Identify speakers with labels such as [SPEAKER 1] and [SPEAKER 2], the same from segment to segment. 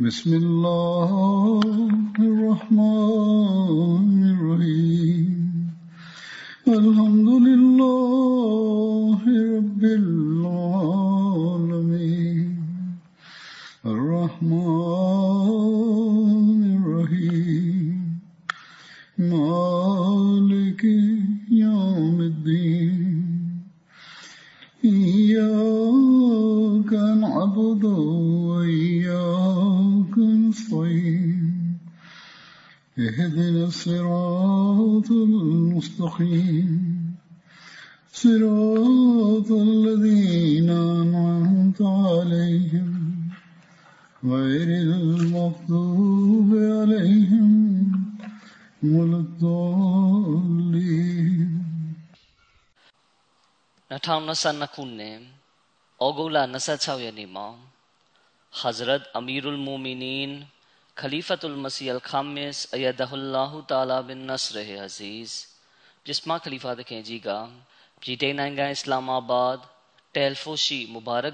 [SPEAKER 1] بسم الله الرحمن
[SPEAKER 2] 2022ခုနှစ်ဩဂုတ်လ26ရက်နေ့မှာ Hazrat Amirul Mu'minin Khalifatul Masih Al-Khamis Ayadahullahu Ta'ala bin Nasr Aziz ပြစ်မခလီဖာသခင်ကြီးကပြည်တိန်နိုင်ငံအစ္စလာမာဘတ်တယ်လ်ဖိုရှိမူဘာရက်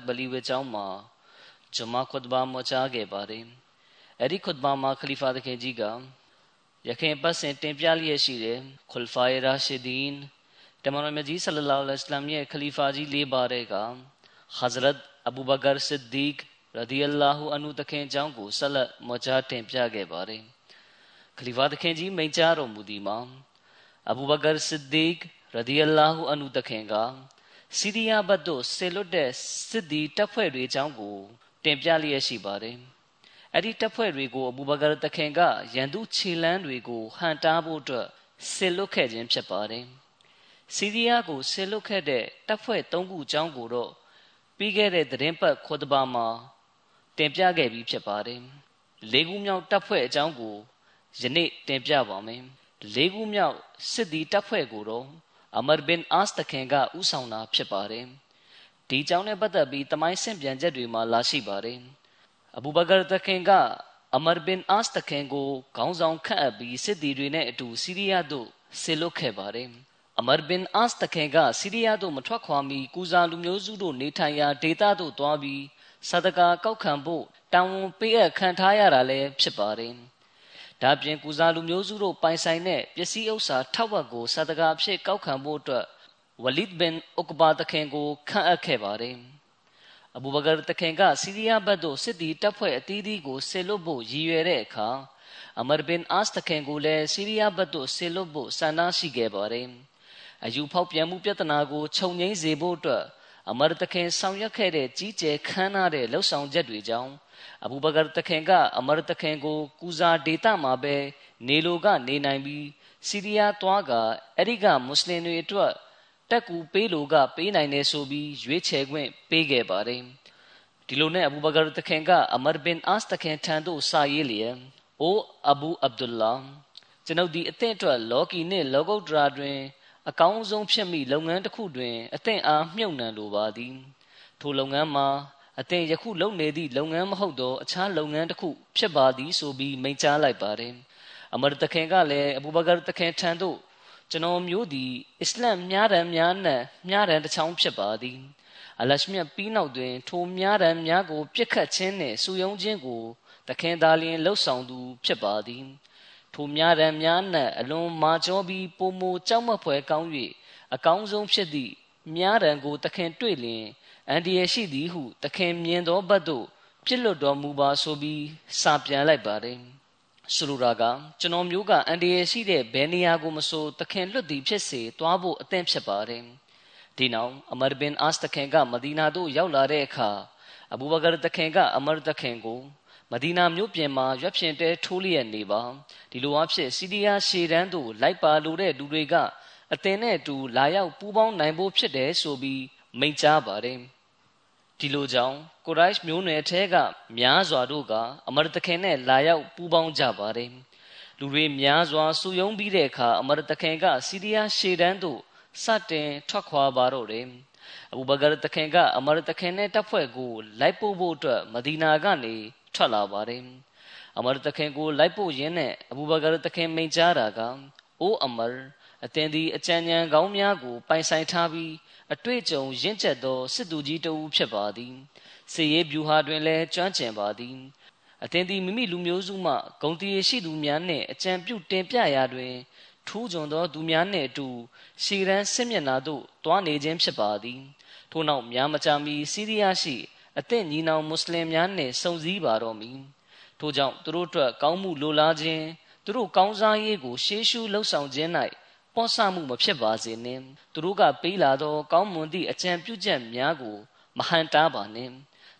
[SPEAKER 2] ဘလီဝေကျောင်းမှာဂျမာခွတ်ဘာမချာခဲ့ပါတယ်အဲ့ဒီခွတ်ဘာမှာခလီဖာသခင်ကြီးကရခိုင်ပတ်စဉ်တင်ပြလျက်ရှိတဲ့ခွလ်ဖာရာရှီဒီန်တမန်တော်မြတ်ကြီးဆလလောလ္လဟ်အလိုင်းရဲ့ခလီဖာကြီးလေးပါတဲ့က Hazrat Abu Bakr Siddiq ရဒီအလာဟူအန်ဟူတခင်အကြောင်းကိုဆက်လက်မကြားတင်ပြခဲ့ပါတယ်ခလီဖာတခင်ကြီးမိန့်ကြားတော်မူသည်မှာအဘူဘကာဆစ်ဒီကရဒီအလာဟူအန်ဟူတခင်ကစီးရီးယားဘတ်သို့ဆေလွတ်တဲ့စစ်သည်တပ်ဖွဲ့တွေအကြောင်းကိုတင်ပြလျက်ရှိပါတယ်အဲ့ဒီတပ်ဖွဲ့တွေကိုအဘူဘကာတခင်ကရန်သူခြေလန်းတွေကိုဟန်တားဖို့အတွက်ဆေလွတ်ခဲ့ခြင်းဖြစ်ပါတယ် စီးရီးယားကိုဆေလွတ်ခဲ့တဲ့တပ်ဖွဲ့၃ခုအကြောင်းကိုတော့ပြီးခဲ့တဲ့သတင်းပတ်ခွတ်ဘာမှာတင်ပြခဲ့ပြီးဖြစ်ပါတယ်။လေးခုမြောက်တပ်ဖွဲ့အကြောင်းကိုယနေ့တင်ပြပါမယ်။လေးခုမြောက်စစ်သည်တပ်ဖွဲ့ကိုတော့အမရ်ဘင်အာစ်တခင်ကဥဆောင်တာဖြစ်ပါတယ်။ဒီအကြောင်းနဲ့ပတ်သက်ပြီးတမိုင်းဆင့်ပြန်ချက်တွေမှာလာရှိပါတယ်။အဘူဘကာတခင်ကအမရ်ဘင်အာစ်တခင်ကိုခေါင်းဆောင်ခန့်အပ်ပြီးစစ်သည်တွေနဲ့အတူစီးရီးယားသို့ဆေလွတ်ခဲ့ပါတယ်။ အမရ်ဘင်အာစ်တခင်ကစီးရီးယားသို့မထွက်ခွာမီကူဇာလူမျိုးစုတို့နေထိုင်ရာဒေသသို့သွားပြီးစဒကာကောက်ခံဖို့တာဝန်ပေးအပ်ခံထားရတာလည်းဖြစ်ပါတယ်။ဒါပြင်ကုစားလူမျိုးစုတို့ပိုင်ဆိုင်တဲ့ပစ္စည်းဥစ္စာထောက်ဝက်ကိုစဒကာအဖြစ်ကောက်ခံဖို့အတွက်ဝလစ်ဘင်ဥကဘာတခင်ကိုခန့်အပ်ခဲ့ပါတယ်။အဘူဘကာတခင်ကစီးရီးယားဘက်သို့စစ်သည်တပ်ဖွဲ့အသီးသီးကိုဆေလွတ်ဖို့ရည်ရွယ်တဲ့အခါအမရ်ဘင်အာစ်တခင်ကိုလည်းစီးရီးယားဘက်သို့ဆေလွတ်ဖို့ဆန္ဒရှိခဲ့ပါတယ်။ အယူဖောက်ပြန်မှုပြဿနာကိုခြုံငိမ့်စေဖို့အတွက်အမရတခင်ဆောင်ရွက်ခဲ့တဲ့ကြီးကျယ်ခမ်းနားတဲ့လှုပ်ဆောင်ချက်တွေကြောင့်အဘူဘကာတခင်ကအမရတခင်ကိုကူဇာဒေတာမှာပဲနေလိုကနေနိုင်ပြီးစီးရီးယားသွားကအဲ့ဒီကမွတ်စလင်တွေအတွက်တက်ကူပေးလိုကပေးနိုင်တယ်ဆိုပြီးရွေးချယ်ခွင့်ပေးခဲ့ပါတယ်ဒီလိုနဲ့အဘူဘကာတခင်ကအမရဘင်အာစ်တခင်ထံသို့စာရေးလျက်အိုအဘူအဗ်ဒူလာကျွန်ုပ်ဒီအသင့်အတွက်လော်ကီနှင့်လောကုတ်ဒရာတွင် အကောင်းဆုံးဖြစ်မိလုပ်ငန်းတစ်ခုတွင်အသင့်အားမြုပ်နှံလိုပါသည်ထိုလုပ်ငန်းမှာအသင်ယခုလုပ်နေသည့်လုပ်ငန်းမဟုတ်သောအခြားလုပ်ငန်းတစ်ခုဖြစ်ပါသည်ဆိုပြီးမိန့်ကြားလိုက်ပါတယ်အမရတခင်ကလည်းအဘူဘကာတခင်ထံသို့ကျွန်တော်မျိုးသည်အစ္စလမ်မြားတမ်းများနဲ့မြားတမ်းတစ်ချောင်းဖြစ်ပါသည်အလရှမြတ်ပြီးနောက်တွင်ထိုမြားတမ်းများကိုပြစ်ခတ်ခြင်းနှင့်စူယုံခြင်းကိုတခင်သားလျင်လှုပ်ဆောင်သူဖြစ်ပါသည် ထိုများရန်များနှင့်အလွန်မာကျောပြီးပုံမကြောက်မက်ဖွယ်ကောင်း၍အကောင်းဆုံးဖြစ်သည့်များရန်ကိုတခင်တွေ့လျင်အန်ဒီရရှိသည်ဟုတခင်မြင်သောဘတ်သို့ပြစ်လွတ်တော်မူပါဆိုပြီးစာပြန်လိုက်ပါတယ်ဆိုလိုတာကကျွန်တော်မျိုးကအန်ဒီရရှိတဲ့ဘယ်နေရာကိုမဆိုတခင်လွတ်သည်ဖြစ်စေသွားဖို့အသင့်ဖြစ်ပါတယ်ဒီနောက်အမရဘင်အာစ်တခင်ကမဒီနာသို့ရောက်လာတဲ့အခါအဘူဘကာတခင်ကအမရတခင်ကို မဒီနာမြို့ပြင်မှာရွက်ဖြင့်တဲထိုးလျက်နေပါဒီလိုအဖြစ်စီးရီးယားရှေတန်းသို့လိုက်ပါလိုတဲ့လူတွေကအသင်နဲ့အတူလာရောက်ပူးပေါင်းနိုင်ဖို့ဖြစ်တယ်ဆိုပြီးမိန့်ကြားပါတယ်ဒီလိုကြောင့်ကိုရိုက်မျိုးနွယ်ထဲကများစွာတို့ကအမရတခင်နဲ့လာရောက်ပူးပေါင်းကြပါတယ်လူတွေများစွာစုယုံပြီးတဲ့အခါအမရတခင်ကစီးရီးယားရှေ့တန်းသို့စတင်ထွက်ခွာပါတော့တယ်အဘူဘကာတခင်ကအမရတခင်နဲ့တပ်ဖွဲ့ကိုလိုက်ပို့ဖို့အတွက်မဒီနာကနေ ထွက်လာပါတယ်အမရတခင်ကိုလိုက်ပို့ရင်းနဲ့အဘူဘကာတခင်မိန့်ကြားတာကအိုးအမရအသင်သည်အကြံဉာဏ်ကောင်းများကိုပိုင်ဆိုင်ထားပြီးအတွေ့အကြုံရင့်ကျက်သောစစ်သူကြီးတဦးဖြစ်ပါသည်စေရေးဗျူဟာတွင်လည်းကျွမ်းကျင်ပါသည်အသင်သည်မိမိလူမျိုးစုမှဂုံတီရှိသူများနှင့်အကြံပြုတင်ပြရာတွင်ထူးချွန်သောသူများနှင့်အတူရှီရန်စစ်မျက်နှာသို့တွားနေခြင်းဖြစ်ပါသည်ထို့နောက်များမကြာမီစီးရီးယားရှိ အသင့်ညီနောင်မွတ်စလင်များနှင့်စုံစည်းပါတော့မည်ထို့ကြောင့်သူတို့အတွက်ကောင်းမှုလိုလားခြင်းသူတို့ကောင်းစားရေးကိုရှေးရှုလှုပ်ဆောင်ခြင်း၌ပေါ့ဆမှုမဖြစ်ပါစေနှင့်သူတို့ကပေးလာသော ကောင်းမွန်သည့်အကြံပြုချက်များကိုမဟန်တားပါနှင့်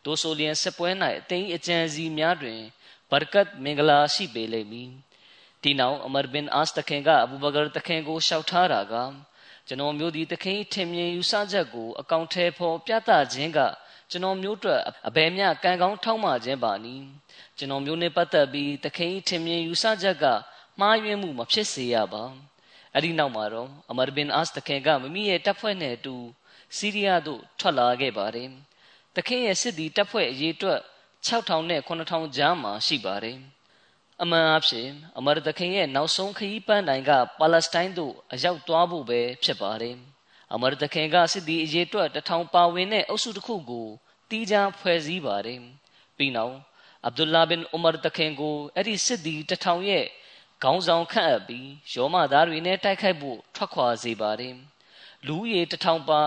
[SPEAKER 2] ဒိုဆိုလျင်စစ်ပွဲ၌အသိအကြံစီများတွင်ဘရကတ်မင်္ဂလာရှိပေလိမ့်မည်ဒီနောက်အမရ်ဘင်အာစ်တခင်ကအဘူဘကာတခင်ကိုရှောက်ထားတာကကျွန်တော်မျိုးဒီတခင်ထင်မြင်ယူဆချက်ကိုအကောင့်ထဲဖော်ပြသခြင်းက ကျွန်တော်မျိုးအတွက်အဘယ်မျှကံကောင်းထောက်မှခြင်းပါနီကျွန်တော်မျိုးနဲ့ပတ်သက်ပြီးတခင်ထင်မြင်ယူဆချက်ကမှားယွင်းမှုမဖြစ်စေရပါအဲ့ဒီနောက်မှာတော့အမရ်ဘင်အာစ်တခင်ကမမိရဲ့တပ်ဖွဲ့နဲ့အတူစီးရီးယားသို့ထွက်လာခဲ့ပါတယ်တခင်ရဲ့စစ်သည်တပ်ဖွဲ့အရေးအတွက်6000နဲ့9000ကြားမှာရှိပါတယ်အမှန်အဖြစ်အမရတခင်ရဲ့နောက်ဆုံးခရီးပန်းတိုင်ကပါလက်စတိုင်းသို့အရောက်သွားဖို့ပဲဖြစ်ပါတယ် အမရတခင်ကစစ်သည်အရေးအတွက်တထောင်ပါဝင်တဲ့အုပ်စုတစ်ခုကိုတီးခြားဖွဲ့စည်းပါတယ်ပြီးနောက်အဗ်ဒူလာဘင်ဥမာတခင်ကိုအဲ့ဒီစစ်သည်တထောင်ရဲ့ခေါင်းဆောင်ခန့်အပ်ပြီးရောမသားတွေနဲ့တိုက်ခိုက်ဖို့ထွက်ခွာစေပါတယ်လူဦးရေတထောင်ပါ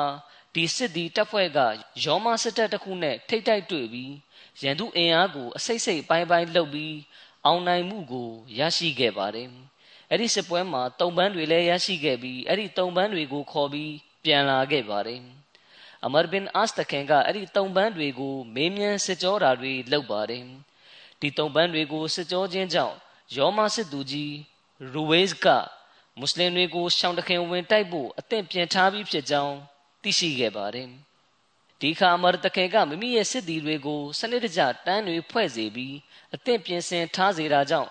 [SPEAKER 2] ဒီစစ်သည်တပ်ဖွဲ့ကရောမစစ်တပ်တစ်ခုနဲ့ထိတ်တိုက်တွေ့ပြီးရန်သူအင်အားကိုအစိတ်စိတ်ပိုင်းပိုင်းလှုပ်ပြီးအောင်နိုင်မှုကိုရရှိခဲ့ပါတယ်။အဲ့ဒီစစ်ပွဲမှာတုံပန်းတွေလည်းရရှိခဲ့ပြီးအဲ့ဒီတုံပန်းတွေကိုခေါ်ပြီး ပြန်လာခဲ့ပါတယ်။အမရ်ဘင်အာစ်တခင်ကအဲ့ဒီတုံပန်းတွေကိုမေးမြန်းစစ်ကြောတာတွေလုပ်ပါတယ်။ဒီတုံပန်းတွေကိုစစ်ကြောခြင်းကြောင့်ယောမစစ်သူကြီးရူဝေးစ်ကမွတ်စလင်တွေကိုရှောင်းတခင်ဝင်တိုက်ဖို့အသင့်ပြင်ထားပြီးဖြစ်ကြောင်းသိရှိခဲ့ပါတယ်။ဒီခါမရတကေကမိမိရဲ့စစ်သည်တွေကိုစနစ်တကျတန်းတွေဖွဲ့စေပြီးအသင့်ပြင်ဆင်ထားစေတာကြောင့်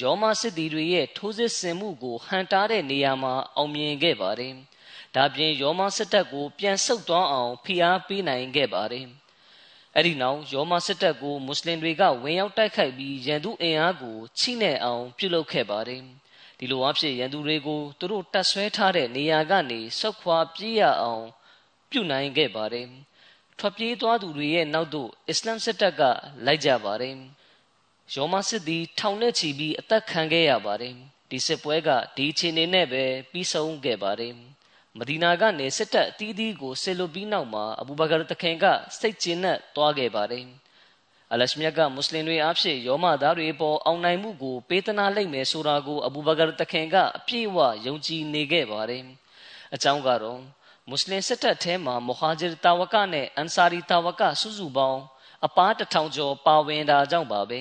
[SPEAKER 2] ယောမစစ်သည်တွေရဲ့ထိုးစစ်ဆင်မှုကိုဟန်တားတဲ့နေရာမှာအောင်မြင်ခဲ့ပါတယ်။ ဒါပြင်ယောမစစ်တပ်ကိုပြန်ဆုတ်သွားအောင်ဖိအားပေးနိုင်ခဲ့ပါတယ်။အဲ့ဒီနောက်ယောမစစ်တပ်ကိုမွတ်စလင်တွေကဝင်ရောက်တိုက်ခိုက်ပြီးရန်သူအင်အားကိုချိနဲ့အောင်ပြုလုပ်ခဲ့ပါတယ်။ဒီလိုအဖြစ်ရန်သူတွေကိုသူတို့တတ်ဆွဲထားတဲ့နေရာကနေဆုတ်ခွာပြေးရအောင်ပြုနိုင်ခဲ့ပါတယ်။ထွက်ပြေးသွားသူတွေရဲ့နောက်သို့အစ္စလမ်စစ်တပ်ကလိုက်ကြပါတယ်။ရောမစစ်သည်ထောင်နဲ့ချီပြီးအသက်ခံခဲ့ရပါတယ်။ဒီစစ်ပွဲကဒီအခြေအနေနဲ့ပဲပြီးဆုံးခဲ့ပါတယ်။ မဒီနာကနေစစ်တပ်အသီးသီးကိုဆစ်လွတ်ပြီးနောက်မှာအဘူဘကာတခင်ကစိတ်ကျဉ်နဲ့တွားခဲ့ပါတယ်။အလရှမြတ်ကမွတ်စလင်တွေအဖြစ်ယောမသားတွေပေါ်အောင်နိုင်မှုကိုပေးသနာလိုက်မယ်ဆိုတာကိုအဘူဘကာတခင်ကအပြည့်အဝယုံကြည်နေခဲ့ပါတယ်။အကြောင်းကတော့မွတ်စလင်စစ်တပ်ထဲမှာမဟာဂျီတာဝကနဲ့အန်ဆာရီတာဝကစုစုပေါင်းအပားတထောင်ကျော်ပါဝင်တာကြောင့်ပါပဲ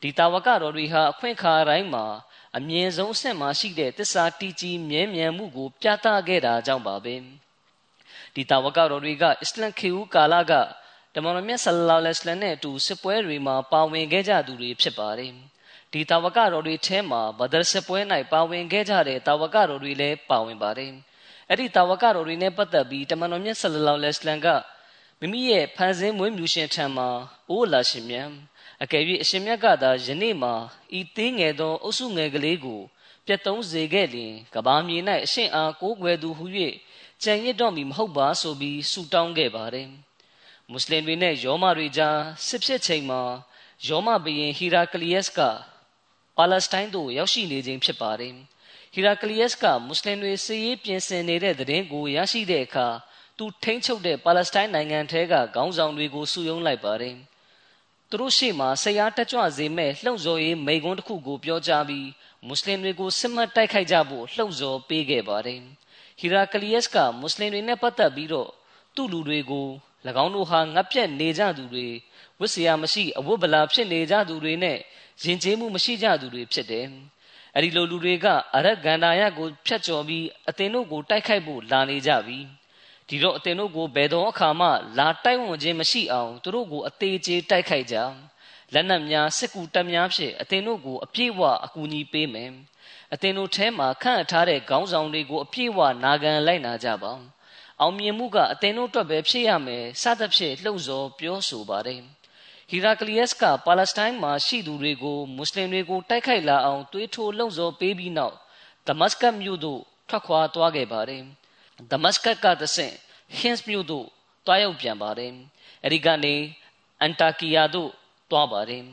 [SPEAKER 2] ဒီတာဝကတော်တွေဟာအခွင့်အခါတိုင်းမှာ အမြင့်ဆုံးအဆင့်မှာရှိတဲ့တစ္ဆာတီကြီးမြဲမြံမှုကို ပြသခဲ့တာကြောင့်ပါပဲဒီတာဝကတော်တွေကအစ္စလမ်ခေဦးကာလကတမန်တော်မြတ်ဆလလောလဟ်အလัยဟ်နဲ့အတူစစ်ပွဲတွေမှာပါဝင်ခဲ့ကြသူတွေဖြစ်ပါတယ်ဒီတာဝကတော်တွေထဲမှာဘဒရ်စစ်ပွဲ၌ပါဝင်ခဲ့ကြတဲ့တာဝကတော်တွေလည်းပါဝင်ပါတယ်အဲ့ဒီတာဝကတော်တွေနဲ့ပတ်သက်ပြီးတမန်တော်မြတ်ဆလလောလဟ်အလัยဟ်ကမိမိရဲ့ဖန်ဆင်းမွေးမြူရှင်ထံမှာအိုးလာရှင်မြတ် အကယ်၍အရှင်မြတ်ကသာယနေ့မှာဤသေးငယ်သောအုပ်စုငယ်ကလေးကိုပြတ်သုံးစေခဲ့လျင်ကဘာမြေ၌အရှင်အားကိုးကွယ်သူဟု၍ကြံရစ်တော့မီမဟုတ်ပါဆိုပြီးဆုတောင်းခဲ့ပါတယ်မွတ်စလင်တွေနဲ့ယောမတွေကြားစစ်ဖြစ်ချိန်မှာယောမဘုရင်ဟီရာကလီယက်စ်ကပါလက်စတိုင်းသို့ရောက်ရှိနေခြင်းဖြစ်ပါတယ်ဟီရာကလီယက်စ်ကမွတ်စလင်တွေစစ်ရေးပြင်ဆင်နေတဲ့သတင်းကိုရရှိတဲ့အခါသူထိန်းချုပ်တဲ့ပါလက်စတိုင်းနိုင်ငံထဲကခေါင်းဆောင်တွေကိုစုယုံလိုက်ပါတယ်။ သူတို့ရှေ့မှာဆရာတက်ကြွစေမဲ့လှုံ့ဆော်ရေးမိန့်ခွန်းတစ်ခုကိုပြောကြားပြီးမွတ်စလင်တွေကိုစစ်မှတ်တိုက်ခိုက်ကြဖို့လှုံ့ဆော်ပေးခဲ့ပါတယ်။ဟီရာကလီယက်စ်ကမွတ်စလင်တွေနဲ့ပတ်သက်ပြီးတော့သူ့လူတွေကို၎င်းတို့ဟာငတ်ပြတ်နေကြသူတွေဝတ်စရာမရှိအဝတ်ဗလာဖြစ်နေကြသူတွေနဲ့ယဉ်ကျေးမှုမရှိကြသူတွေဖြစ်တယ်။အဲ့ဒီလိုလူတွေကအရက်ဂန္ဓာယကိုဖျက်ကျော်ပြီးအသင်တို့ကိုတိုက်ခိုက်ဖို့လာနေကြပြီ ဒီတော့အသင်တို့ကိုဘယ်သောအခါမှလာတိုက်ဝန်းခြင်းမရှိအောင်သူတို့ကိုအသေးချေတိုက်ခိုက်ကြလက်နက်များစစ်ကူတပ်များဖြင့်အသင်တို့ကိုအပြည့်အဝအကူအညီပေးမယ်အသင်တို့ထဲမှာခန့်ထားတဲ့ခေါင်းဆောင်တွေကိုအပြည့်အဝနာခံလိုက်နာကြပါအောင်မြင်မှုကအသင်တို့အတွက်ပဲဖြစ်ရမယ်စသဖြင့်လှုပ်ဆော်ပြောဆိုပါတယ်ဟီရာကလီယက်စ်ကပါလက်စတိုင်းမှာရှိသူတွေကိုမွတ်စလင်တွေကိုတိုက်ခိုက်လာအောင်တွေးထိုးလှုံ့ဆော်ပေးပြီးနောက်ဒမတ်စကတ်မြို့သို့ထွက်ခွာသွားခဲ့ပါတယ် ဒမတ်စကတ်ကတဆင့်ဟင်းစ်မြို့သို့တွားရောက်ပြန်ပါတယ်အဲဒီကနေအန်တာကီယာသို့တွားပါတယ်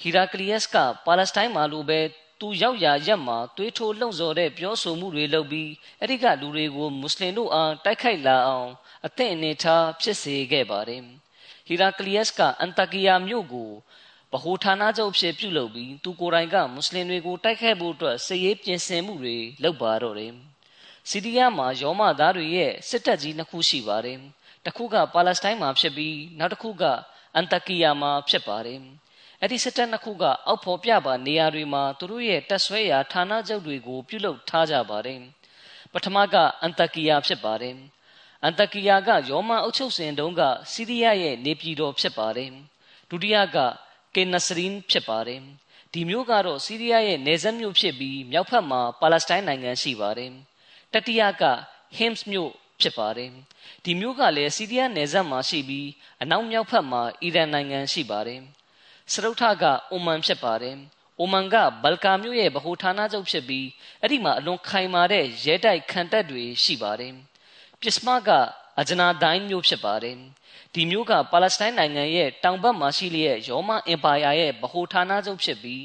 [SPEAKER 2] ဟီရာကလီယက်စ်ကပါလက်စတိုင်းမှာလိုပဲသူရောက်ရာရက်မှာတွေးထိုးလှုံ့ဆော်တဲ့ပြောဆိုမှုတွေလုပ်ပြီးအဲ့ဒီကလူတွေကိုမွတ်စလင်တို့အားတိုက်ခိုက်လာအောင်အသင့်အနေထားဖြစ်စေခဲ့ပါတယ်ဟီရာကလီယက်စ်ကအန်တာကီယာမြို့ကိုဗဟိုဌာနချုပ်ဖြစ်ပြုလုပ်ပြီးသူကိုယ်တိုင်ကမွတ်စလင်တွေကိုတိုက်ခိုက်ဖို့အတွက်စစ်ရေးပြင်ဆင်မှုတွေလုပ်ပါတော့တယ် စီးရီးယားမှာယောမသားတွေရဲ့စစ်တပ်ကြီးနှစ်ခုရှိပါတယ်တစ်ခုကပါလက်စတိုင်းမှာဖြစ်ပြီးနောက်တစ်ခုကအန်တကီယာမှာဖြစ်ပါတယ်အဲ့ဒီစစ်တပ်နှစ်ခုကအောက်ဖော်ပြပါနေရာတွေမှာသူတို့ရဲ့တပ်ဆွဲရာဌာနချုပ်တွေကိုပြုလုပ်ထားကြပါတယ်ပထမကအန်တကီယာဖြစ်ပါတယ်အန်တကီယာကယောမအုပ်ချုပ်စဉ်တုန်းကစီးရီးယားရဲ့နေပြည်တော်ဖြစ်ပါတယ်ဒုတိယကကေနစရင်ဖြစ်ပါတယ်ဒီမျိုးကတော့စီးရီးယားရဲ့နေဆက်မြို့ဖြစ်ပြီးမြောက်ဖက်မှာပါလက်စတိုင်းနိုင်ငံရှိပါတယ် တတိယကဟင်းစ်မြို့ဖြစ်ပါတယ်ဒီမျိုးကလည်းစီးရီးယားနယ်စပ်မှာရှိပြီးအနောက်မြောက်ဖက်မှာအီရန်နိုင်ငံရှိပါတယ်စရုထကအိုမန်ဖြစ်ပါတယ်အိုမန်ကဘလကာမြို့ရဲ့ဗဟိုဌာနချုပ်ဖြစ်ပြီးအဲ့ဒီမှာအလွန်ခိုင်မာတဲ့ရဲတိုက်ခံတပ်တွေရှိပါတယ်ပစ္စမကအဂျနာဒိုင်းမြို့ဖြစ်ပါတယ်ဒီမြို့ကပါလက်စတိုင်းနိုင်ငံရဲ့တောင်ဘက်မှာရှိလျက်ရောမအင်ပါယာရဲ့ဗဟိုဌာနချုပ်ဖြစ်ပြီး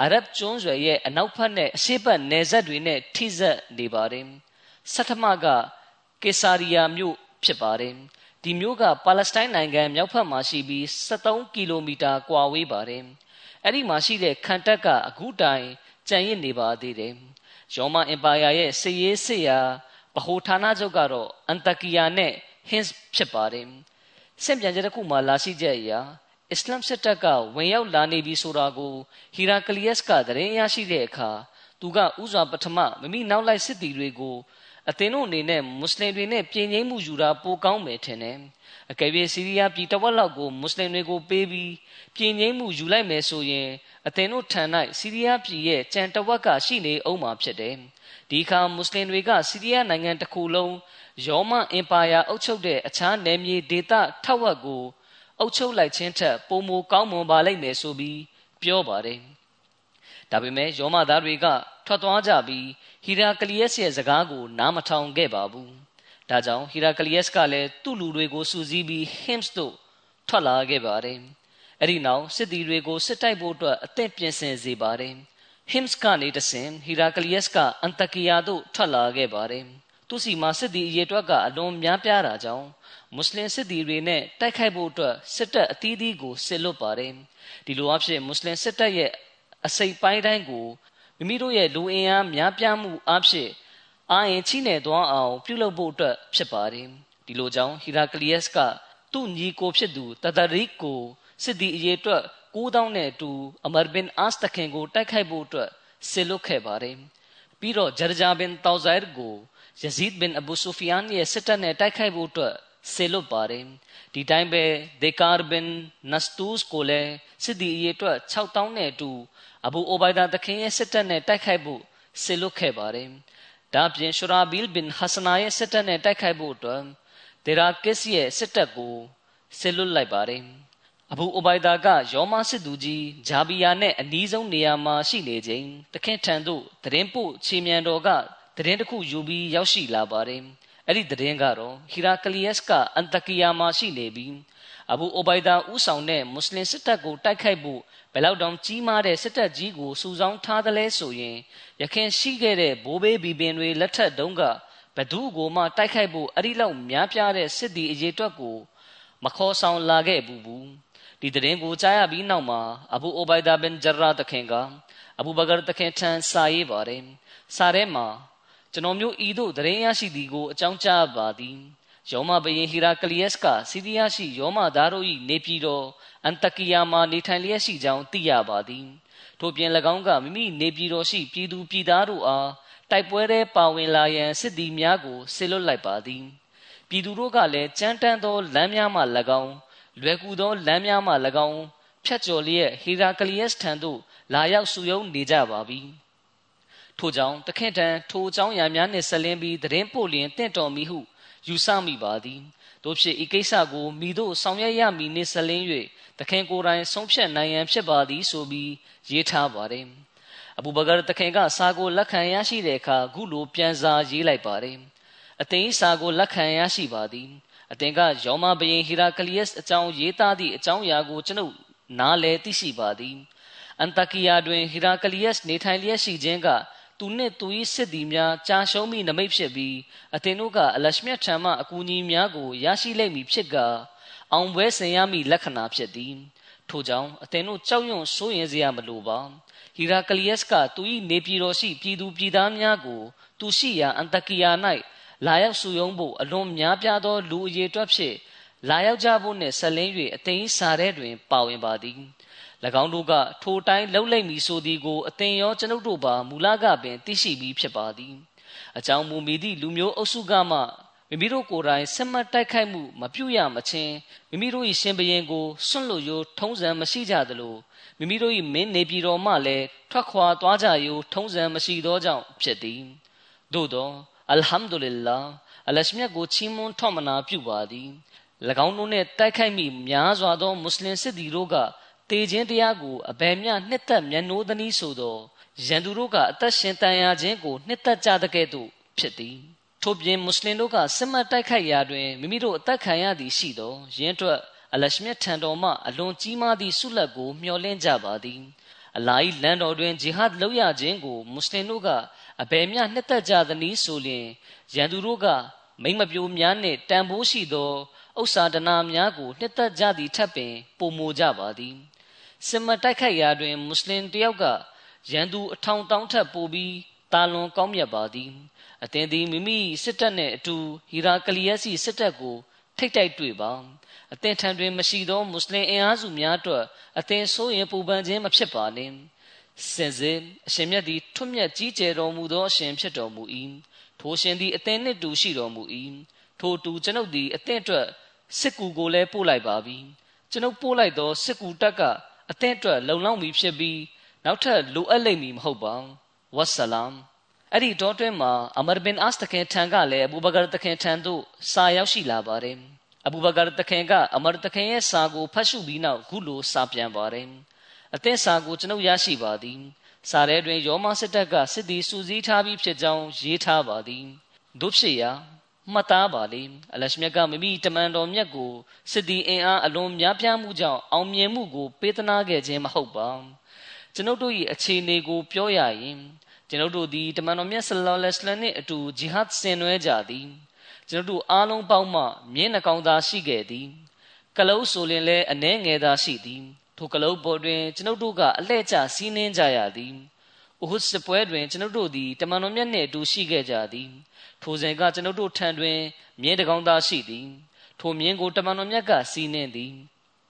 [SPEAKER 2] အာရဗ်ကျွန်းဆွယ်ရဲ့အနောက်ဘက်နဲ့အရှေ့ဘက်နယ်စပ်တွေနဲ့ထိစပ်နေပါတယ် ဆထမကကေဆာရီယာမြို့ဖြစ်ပါတယ်ဒီမြို့ကပါလက်စတိုင်းနိုင်ငံမြောက်ဘက်မှာရှိပြီး73ကီလိုမီတာကွာဝေးပါတယ်အဲ့ဒီမှာရှိတဲ့ခန်တက်ကအကူတိုင်ကြံရစ်နေပါသေးတယ်ရောမအင်ပါယာရဲ့စစ်ရေးစစ်ရာဗဟိုဌာနချုပ်ကတော့အန်တကီယာနဲ့ဟင်းစ်ဖြစ်ပါတယ်စင်ပြန်ချက်တစ်ခုမှလာရှိချက်အရာအစ္စလာမ်စစ်တပ်ကဝင်ရောက်လာနေပြီဆိုတာကိုဟီရာကလီယက်စ်ကသတင်းရရှိတဲ့အခါသူကဥစွာပထမမမိနောက်လိုက်စစ်တီတွေကို အသင်တို့အနေနဲ့မွတ်စလင်တွေနဲ့ပြည်ငိမ့်မှုယူတာပိုကောင်းမယ်ထင်တယ်။အကယ်၍စီးရီးယားပြည်တဝက်လောက်ကိုမွတ်စလင်တွေကိုပေးပြီးပြည်ငိမ့်မှုယူလိုက်မယ်ဆိုရင်အသင်တို့ထံ၌စီးရီးယားပြည်ရဲ့ကြံတဝက်ကရှိနေအောင်မှာဖြစ်တယ်။ဒီအခါမွတ်စလင်တွေကစီးရီးယားနိုင်ငံတစ်ခုလုံးယောမအင်ပါယာအုပ်ချုပ်တဲ့အခြားနယ်မြေဒေသထက်ဝက်ကိုအုပ်ချုပ်လိုက်ခြင်းထက်ပိုမိုကောင်းမွန်ပါလိမ့်မယ်ဆိုပြီးပြောပါတယ်။ ဒါပေမဲ့ယောမသားတွေကထွက်သွားကြပြီးဟီရာကလီယက်စ်ရဲ့စကားကို နားမထောင်ခဲ့ပါဘူး။ဒါကြောင့်ဟီရာကလီယက်စ်ကလည်းသူ့လူတွေကိုစူးစီးပြီးဟင်းစ်တို့ထွက်လာခဲ့ပါတယ်။အဲ့ဒီနောက်စစ်သည်တွေကိုစစ်တိုက်ဖို့အတွက်အသင့်ပြင်ဆင်စေပါတယ်။ဟင်းစ်ကနေတဆင်ဟီရာကလီယက်စ်ကအန်တကီယာတို့ထွက်လာခဲ့ပါတယ်။သူစီမှာစစ်သည်အရေးအတွက်ကအလွန်များပြားတာကြောင့်မွတ်စလင်စစ်သည်တွေနဲ့တိုက်ခိုက်ဖို့အတွက်စစ်တပ်အသီးသီးကိုစစ်လွတ်ပါတယ်။ဒီလိုအဖြစ်မွတ်စလင်စစ်တပ်ရဲ့ အစိပ်ပိုင်းတိုင်းကိုမိမိတို့ရဲ့လူအင်အားများပြားမှုအဖြစ်အာရင်ချိနေသွားအောင် ပြုလုပ်ဖို့အတွက်ဖြစ်ပါတယ်ဒီလိုကြောင့်ဟီရာကလီယက်စ်ကသူ့ညီကိုဖြစ်သူတဒရိကိုစစ်သည်အရေးအတွက်9000နဲ့အတူအမရ်ဘင်အာစ်တခင်ကိုတိုက်ခိုက်ဖို့အတွက်ဆေလွတ်ခဲ့ပါတယ်ပြီးတော့ဂျာဂျာဘင်တောဇိုင်ကိုယဇီဒ်ဘင်အဘူဆူဖီယန်ရဲ့စစ်တပ်နဲ့တိုက်ခိုက်ဖို့အတွက် ဆေလွတ်ပါတယ်ဒီတိုင်းပဲဒေကာဘင်နစတူးစ်ကိုလည်းစစ်သည်အရေးအတွက်6000နဲ့အတူအဘူအိုဘိုင်ဒါတခင်ရဲ့စစ်တပ်နဲ့တိုက်ခိုက်ဖို့ဆေလွတ်ခဲ့ပါတယ်။ဒါပြင်ရှူရာဘီလ်ဘင်ဟဆနာရဲ့စစ်တပ်နဲ့တိုက်ခိုက်ဖို့အတွက်ဒေရာကစ်ရဲ့စစ်တပ်ကိုဆေလွတ်လိုက်ပါတယ်။အဘူအိုဘိုင်ဒါကယောမစစ်သူကြီးဂျာဘီယာနဲ့အနီးဆုံးနေရာမှာရှိနေချိန်တခင်ထံသို့သတင်းပို့ချီမြန်တော်ကသတင်းတစ်ခုယူပြီးရောက်ရှိလာပါတယ်။ အဲ့ဒီသတင်းကတော့ဟီရာကလီယက်စ်ကအန်တကီယာမှာရှိနေပြီးအဘူအိုဘိုင်ဒါဦးဆောင်တဲ့မွတ်စလင်စစ်တပ်ကိုတိုက်ခိုက်ဖို့ဘယ်လောက်တောင်ကြီးမားတဲ့စစ်တပ်ကြီးကိုစုဆောင်းထားသလဲဆိုရင်ရခင်ရှိခဲ့တဲ့ဘိုးဘေးဘီပင်တွေလက်ထက်တုန်းကဘသူကိုမှတိုက်ခိုက်ဖို့အရိလောက်များပြားတဲ့စစ်တီအရေးအတွက်ကိုမခေါ်ဆောင်လာခဲ့ဘူးဘူးဒီတရင်ကိုကြားရပြီးနောက်မှာအဘူအိုဘိုင်ဒါဘင်ဂျရာတခင်ကအဘူဘဂရတခင်ထံစာရေးပါတယ်စာထဲမှာ ကျွန်တော်မျိုးဤသို့တရင်ရရှိသည်ကိုအကြောင်းကြားပါသည်ယောမဘယင်ဟီရာကလီယက်စ်ကစီးရီးယားရှိယောမသားတို့၏နေပြည်တော်အန်တကီယာမှာနေထိုင်လျက်ရှိကြောင်းသိရပါသည်ထို့ပြင်၎င်းကမိမိနေပြည်တော်ရှိပြည်သူပြည်သားတို့အားတိုက်ပွဲထဲပါဝင်လာရန်စစ်သည်များကိုဆေလွတ်လိုက်ပါသည်ပြည်သူတို့ကလည်းကြမ်းတမ်းသောလမ်းများမှ၎င်းလွယ်ကူသောလမ်းများမှ၎င်းဖြတ်ကျော်လျက်ဟီရာကလီယက်ထံသို့လာရောက်စုယုံနေကြပါပြီ ထို့ကြောင့်တခင်တန်ထိုအကြောင်းအရာများနှင့်ဆက်လင်းပြီးသတင်းပို့လျင်တင့်တော်မီဟုယူဆမိပါသည်တို့ဖြစ်ဤကိစ္စကိုမိတို့ဆောင်ရွက်ရမည်နှင့်ဆက်လင်း၍တခင်ကိုယ်တိုင်ဆုံးဖြတ်နိုင်ရန်ဖြစ်ပါသည်ဆိုပြီးရေးထားပါတယ်အဘူဘကာတခင်ကစာကိုလက်ခံရရှိတဲ့အခါခုလိုပြန်စာရေးလိုက်ပါတယ်အသင်စာကိုလက်ခံရရှိပါသည်အသင်ကယောမဘယင်ဟီရာကလီယက်အကြောင်းရေးသားသည့်အကြောင်းအရာကိုကျွန်ုပ်နားလည်သိရှိပါသည်အန်တကီယာတွင်ဟီရာကလီယက်နေထိုင်လျက်ရှိခြင်းက သူနှင့်သူ၏စစ်သည်များကြာရှုံးမိနမိတ်ဖြစ်ပြီးအသင်တို့ကအလရှမြတ်ထံမှအကူအညီများကိုရရှိလိမ့်မည်ဖြစ်ကအောင်ပွဲဆင်ရမည့်လက္ခဏာဖြစ်သည်ထို့ကြောင့်အသင်တို့ကြောက်ရွံ့စိုးရင်စရာမလိုပါဟီရာကလီယက်စ်ကသူ၏နေပြည်တော်ရှိပြည်သူပြည်သားများကိုသူရှိရာအန်တကီယာ၌လာရောက်စုယုံဖို့အလွန်များပြားသောလူအရေးတွက်ဖြင့်လာရောက်ကြဖို့နှင့်ဆက်လင်း၍အသိန်းစာထဲတွင်ပါဝင်ပါသည်၎ င်းတို့ကထိုတိုင်းလှုပ်လိုက်မည်ဆိုသည်ကိုအသင်ရောကျွန်ုပ်တို့ပါမူလကပင်သိရှိပြီးဖြစ်ပါသည်အကြောင်းမူမီသည့်လူမျိုးအုပ်စုကမှမိမိတို့ကိုယ်တိုင်ဆက်မတိုက်ခိုက်မှုမပြုရမချင်းမိမိတို့၏ရှင်ဘရင်ကိုစွန့်လွတ်ရိုးထုံးစံမရှိကြသလိုမိမိတို့၏မင်းနေပြည်တော်မှလည်းထွက်ခွာသွားကြရိုးထုံးစံမရှိသောကြောင့်ဖြစ်သည်သို့သောအလ်ဟမ်ဒူလ illah အလရှမြတ်ကိုချီးမွမ်းထောက်မနာပြုပါသည်၎င်းတို့နှင့်တိုက်ခိုက်မိများစွာသောမွတ်စလင်စစ်သည်တို့က တေခြင်းတရားကိုအဘယ်မျှနှစ်သက်မျက်နှိုးသနည်းဆိုသောရန်သူတို့ကအသက်ရှင်တန်ရာခြင်းကိုနှစ်သက်ကြတဲ့ကဲ့သို့ဖြစ်သည်ထို့ပြင်မွတ်စလင်တို့ကစစ်မှတ်တိုက်ခိုက်ရာတွင်မိမိတို့အသက်ခံရသည်ရှိသောယင်းအတွက်အလရှမြတ်ထံတော်မှအလွန်ကြီးမားသည့်ဆုလက်ကိုမျှော်လင့်ကြပါသည်အလာဟ်လန်တော်တွင်ဂျီဟတ်လုပ်ရခြင်းကိုမွတ်စလင်တို့ကအဘယ်မျှနှစ်သက်ကြသနည်းဆိုလျင်ရန်သူတို့ကမိမ့်မပြိုများနှင့်တန်ဖိုးရှိသောဥစ္စာဒနာများကိုနှစ်သက်ကြသည်ထက်ပင်ပုံမိုကြပါသည် စစ်မတိုက်ခိုက်ရာတွင်မွတ်စလင်တယောက်ကရန်သူအထောင်တောင်းထက်ပိုပြီးတာလွန်ကောင်းမြတ်ပါသည်အသင်သည်မိမိစစ်တပ်နှင့်အတူဟီရာကလီယက်စီစစ်တပ်ကိုထိတ်တိုက်တွေ့ပါအသင်ထံတွင်မရှိသောမွတ်စလင်အင်အားစုများအတွက်အသင်ဆိုရင်ပူပန်ခြင်းမဖြစ်ပါနှင့်စင်စစ်အရှင်မြတ်သည်ထွတ်မြတ်ကြီးကျယ်တော်မူသောအရှင်ဖြစ်တော်မူ၏ထိုရှင်သည်အသင်နှင့်တူရှိတော်မူ၏ထိုတူကျွန်ုပ်သည်အသင်အတွက်စစ်ကူကိုလည်းပို့လိုက်ပါပြီကျွန်ုပ်ပို့လိုက်သောစစ်ကူတပ်က အသင်အတွက်လုံလောက်ပြီဖြစ်ပြီးနောက်ထပ်လိုအပ်လိမ့်မည်မဟုတ်ပါဝတ်ဆလမ်အဲ့ဒီတော့တွင်မှာအမရဘင်အစ်တခင်ထံကလည်းအဘူဘကာတခင်ထံသို့စာရောက်ရှိလာပါတယ်အဘူဘကာတခင်ကအမရတခင်ရဲ့စာကိုဖတ်ရှုပြီးနောက်ခုလိုစာပြန်ပါတယ်အသင်စာကိုကျွန်ုပ်ရရှိပါသည်စာထဲတွင်ယောမစစ်တပ်ကစစ်သည်စူးစီးထားပြီးဖြစ်ကြောင်းရေးထားပါသည်တို့ဖြစ်ရာ မှတ်သားပါလေအလရှမြတ်ကမိမိတမန်တော်မြတ်ကိုစစ်တီအင်အားအလွန်များပြားမှုကြောင့်အောင်မြင်မှုကိုပေးသနာခဲ့ခြင်းမဟုတ်ပါကျွန်ုပ်တို့၏အခြေအနေကိုပြောရရင်ကျွန်ုပ်တို့သည်တမန်တော်မြတ်ဆလောလ္လဟ်အလัยဟိဝါစလမ်နှင့်အတူဂျီဟတ်ဆင်နွှဲကြသည်ကျွန်ုပ်တို့အားလုံးပေါင်းမှမြင်းနှကောင်သာရှိခဲ့သည်ကလုတ်ဆိုရင်လည်းအနှဲငယ်သာရှိသည်ထိုကလုတ်ပေါ်တွင်ကျွန်ုပ်တို့ကအလှဲ့ကျစီးနှင်းကြရသည်။ဥဟုစပွဲတွင်ကျွန်ုပ်တို့သည်တမန်တော်မြတ်နှင့်အတူရှိခဲ့ကြသည်။ ထိုစဉ်ကကျွန်ုပ်တို့ထံတွင်မြင်းတကောင်သားရှိသည်။ထိုမြင်းကိုတမန်တော်မြတ်ကစီးနှင်းသည်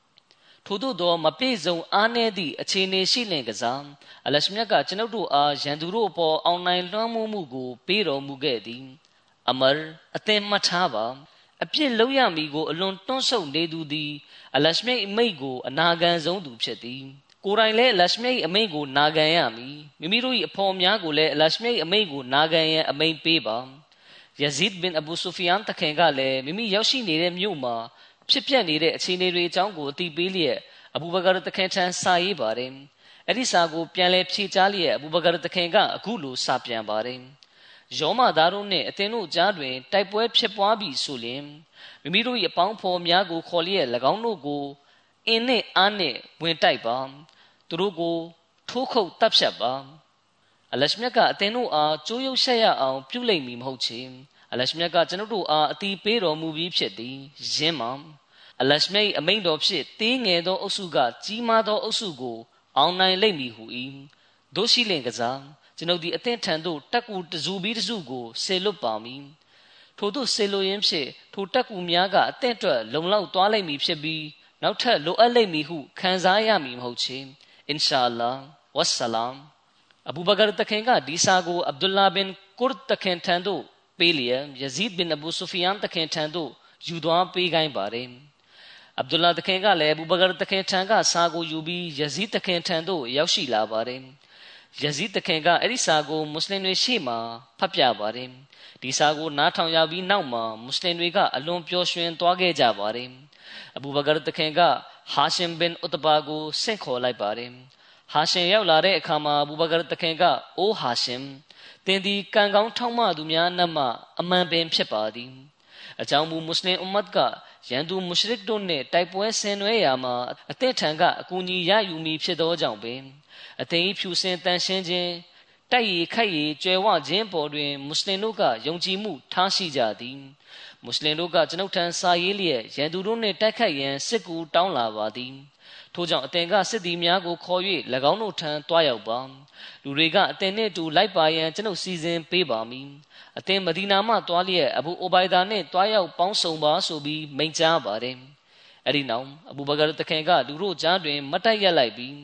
[SPEAKER 2] ။ထို့သောသောမပြည့်စုံအားနည်းသည့်အခြေအနေရှိလင်ကစားအလရှမြတ်ကကျွန်ုပ်တို့အားရန်သူတို့အပေါ်အောင်နိုင်လွှမ်းမိုးမှုကိုပေးတော်မူခဲ့သည်။အမရအသင်မှတ်ထားပါအပြစ်လုံးရမည်ကိုအလွန်တွန်းဆုတ်နေသူသည် အလရှမိတ်အမိတ်ကိုအနာခံဆုံးသူဖြစ်သည်ကိုယ်တိုင်လည်းအလရှမိတ်အမိတ်ကိုနာခံရမည်မိမိတို့၏အဖော်များကိုလည်းအလရှမိတ်အမိတ်ကိုနာခံရန်အမိန်ပေးပါ ယဇီဒ်ဘင်အဘူဆူဖီယန်တခင်ကလည်းမိမိရောက်ရှိနေတဲ့မြို့မှာဖြစ်ပျက်နေတဲ့အခြေအနေတွေအကြောင်းကိုအသိပေးလျက်အဘူဘကာတခင်ထံစာရေးပါတယ်အဲ့ဒီစာကိုပြန်လဲဖြေချလျက်အဘူဘကာတခင်ကအခုလိုစာပြန်ပါတယ်ယောမသားတို့နှင့်အသင်တို့ကြားတွင်တိုက်ပွဲဖြစ်ပွားပြီးဆိုလျင်မိမိတို့၏အပေါင်းဖော်များကိုခေါ်လျက်၎င်းတို့ကိုအင်းနှင့်အားနှင့်ဝင်တိုက်ပါသူတို့ကိုထိုးခုတ်တပ်ဖြတ်ပါ အလရှမြတ်ကအသင်တို့အားကြိုးရုပ်ဆက်ရအောင် ပြုလိမ့်မည်မဟုတ်ချေအလရှမြတ်ကကျွန်ုပ်တို့အားအတီးပေးတော်မူပြီးဖြစ်သည်ယင်းမှာအလရှမြတ်အမိန်တော်ဖြစ်သေးငယ်သောအုပ်စုကကြီးမားသောအုပ်စုကို အောင်နိုင်လိမ့်မည်ဟု၏တို့ရှိလင်ကစားကျွန်ုပ်ဒီအသင်ထံသို့တက်ကူတစုပြီးတစုကိုဆေလွတ်ပါမည်ထို့သို့ဆေလိုရင်းဖြင့်ထိုတက်ကူများကအသင်အတွက်လုံလောက်သွားလိမ့်မည်ဖြစ်ပြီးနောက်ထပ်လိုအပ်လိမ့်မည်ဟုခံစားရမည်မဟုတ်ချေအင်ရှာအလ္လာဝတ်ဆလမ် အဘူဘကာတခင်ကဒီစာကိုအဗ်ဒူလာဘင်ကုရ်တခင်ထံသို့ပေးလျက်ယဇီဒ်ဘင်အဘူဆူဖီယန်တခင်ထံသို့ယူသွားပေးခိုင်းပါတယ်အဗ်ဒူလာတခင်ကလည်းအဘူဘကာတခင်ထံကစာကိုယူပြီးယဇီဒ်တခင်ထံသို့ရောက်ရှိလာပါတယ်ယဇီဒ်တခင်ကအဲ့ဒီစာကိုမွတ်စလင်တွေရှေ့မှာဖတ်ပြပါတယ်ဒီစာကိုနားထောင်ရပြီးနောက်မှာမွတ်စလင်တွေကအလွန်ပျော်ရွှင်သွားခဲ့ကြပါတယ်အဘူဘကာတခင်ကဟာရှင်ဘင်ဥတဘာကိုဆင့်ခေါ်လိုက်ပါတယ် ဟာရှင်ရောက်လာတဲ့အခါမှာအဘူဘကာတခင်ကအိုးဟာရှင်တင်ဒီကံကောင်းထောက်မသူများနှမအမှန်ပင်ဖြစ်ပါသည်အကြောင်းမူမွတ်စလင်အွမ်မတ်ကရန်သူမုရှရစ်တို့နှင့်တိုက်ပွဲဆင်နွှဲရာမှာအသည့်ထံကအကူအညီရယူမိဖြစ်သောကြောင့်ပင်အသိဖြူစင်တန်ရှင်းခြင်းတိုက်ရီခိုက်ရီကျွယ်ဝခြင်းပေါ်တွင်မွတ်စလင်တို့ကယုံကြည်မှုထားရှိကြသည်မွတ်စလင်တို့ကကျွန်ုပ်ထံစာရေးလျက်ရန်သူတို့နှင့်တိုက်ခိုက်ရန်စစ်ကူတောင်းလာပါသည် ထို့ကြောင့်အသင်ကစစ်သည်များကိုခေါ်၍၎င်းတို့ထံတွားရောက်ပါလူတွေကအသင်နှင့်တူလိုက်ပါရန်ကျွန်ုပ်စီစဉ်ပေးပါမည်အသင်မဒီနာမှတွားလျက်အဘူအိုဘိုင်ဒါနှင့်တွားရောက်ပေါင်းစုံပါဆိုပြီးမိန့်ကြားပါတယ်အဲ့ဒီနောက်အဘူဘကာတခင်ကလူတို့ကြားတွင်မတ်တိုက်ရက်လိုက်ပြီး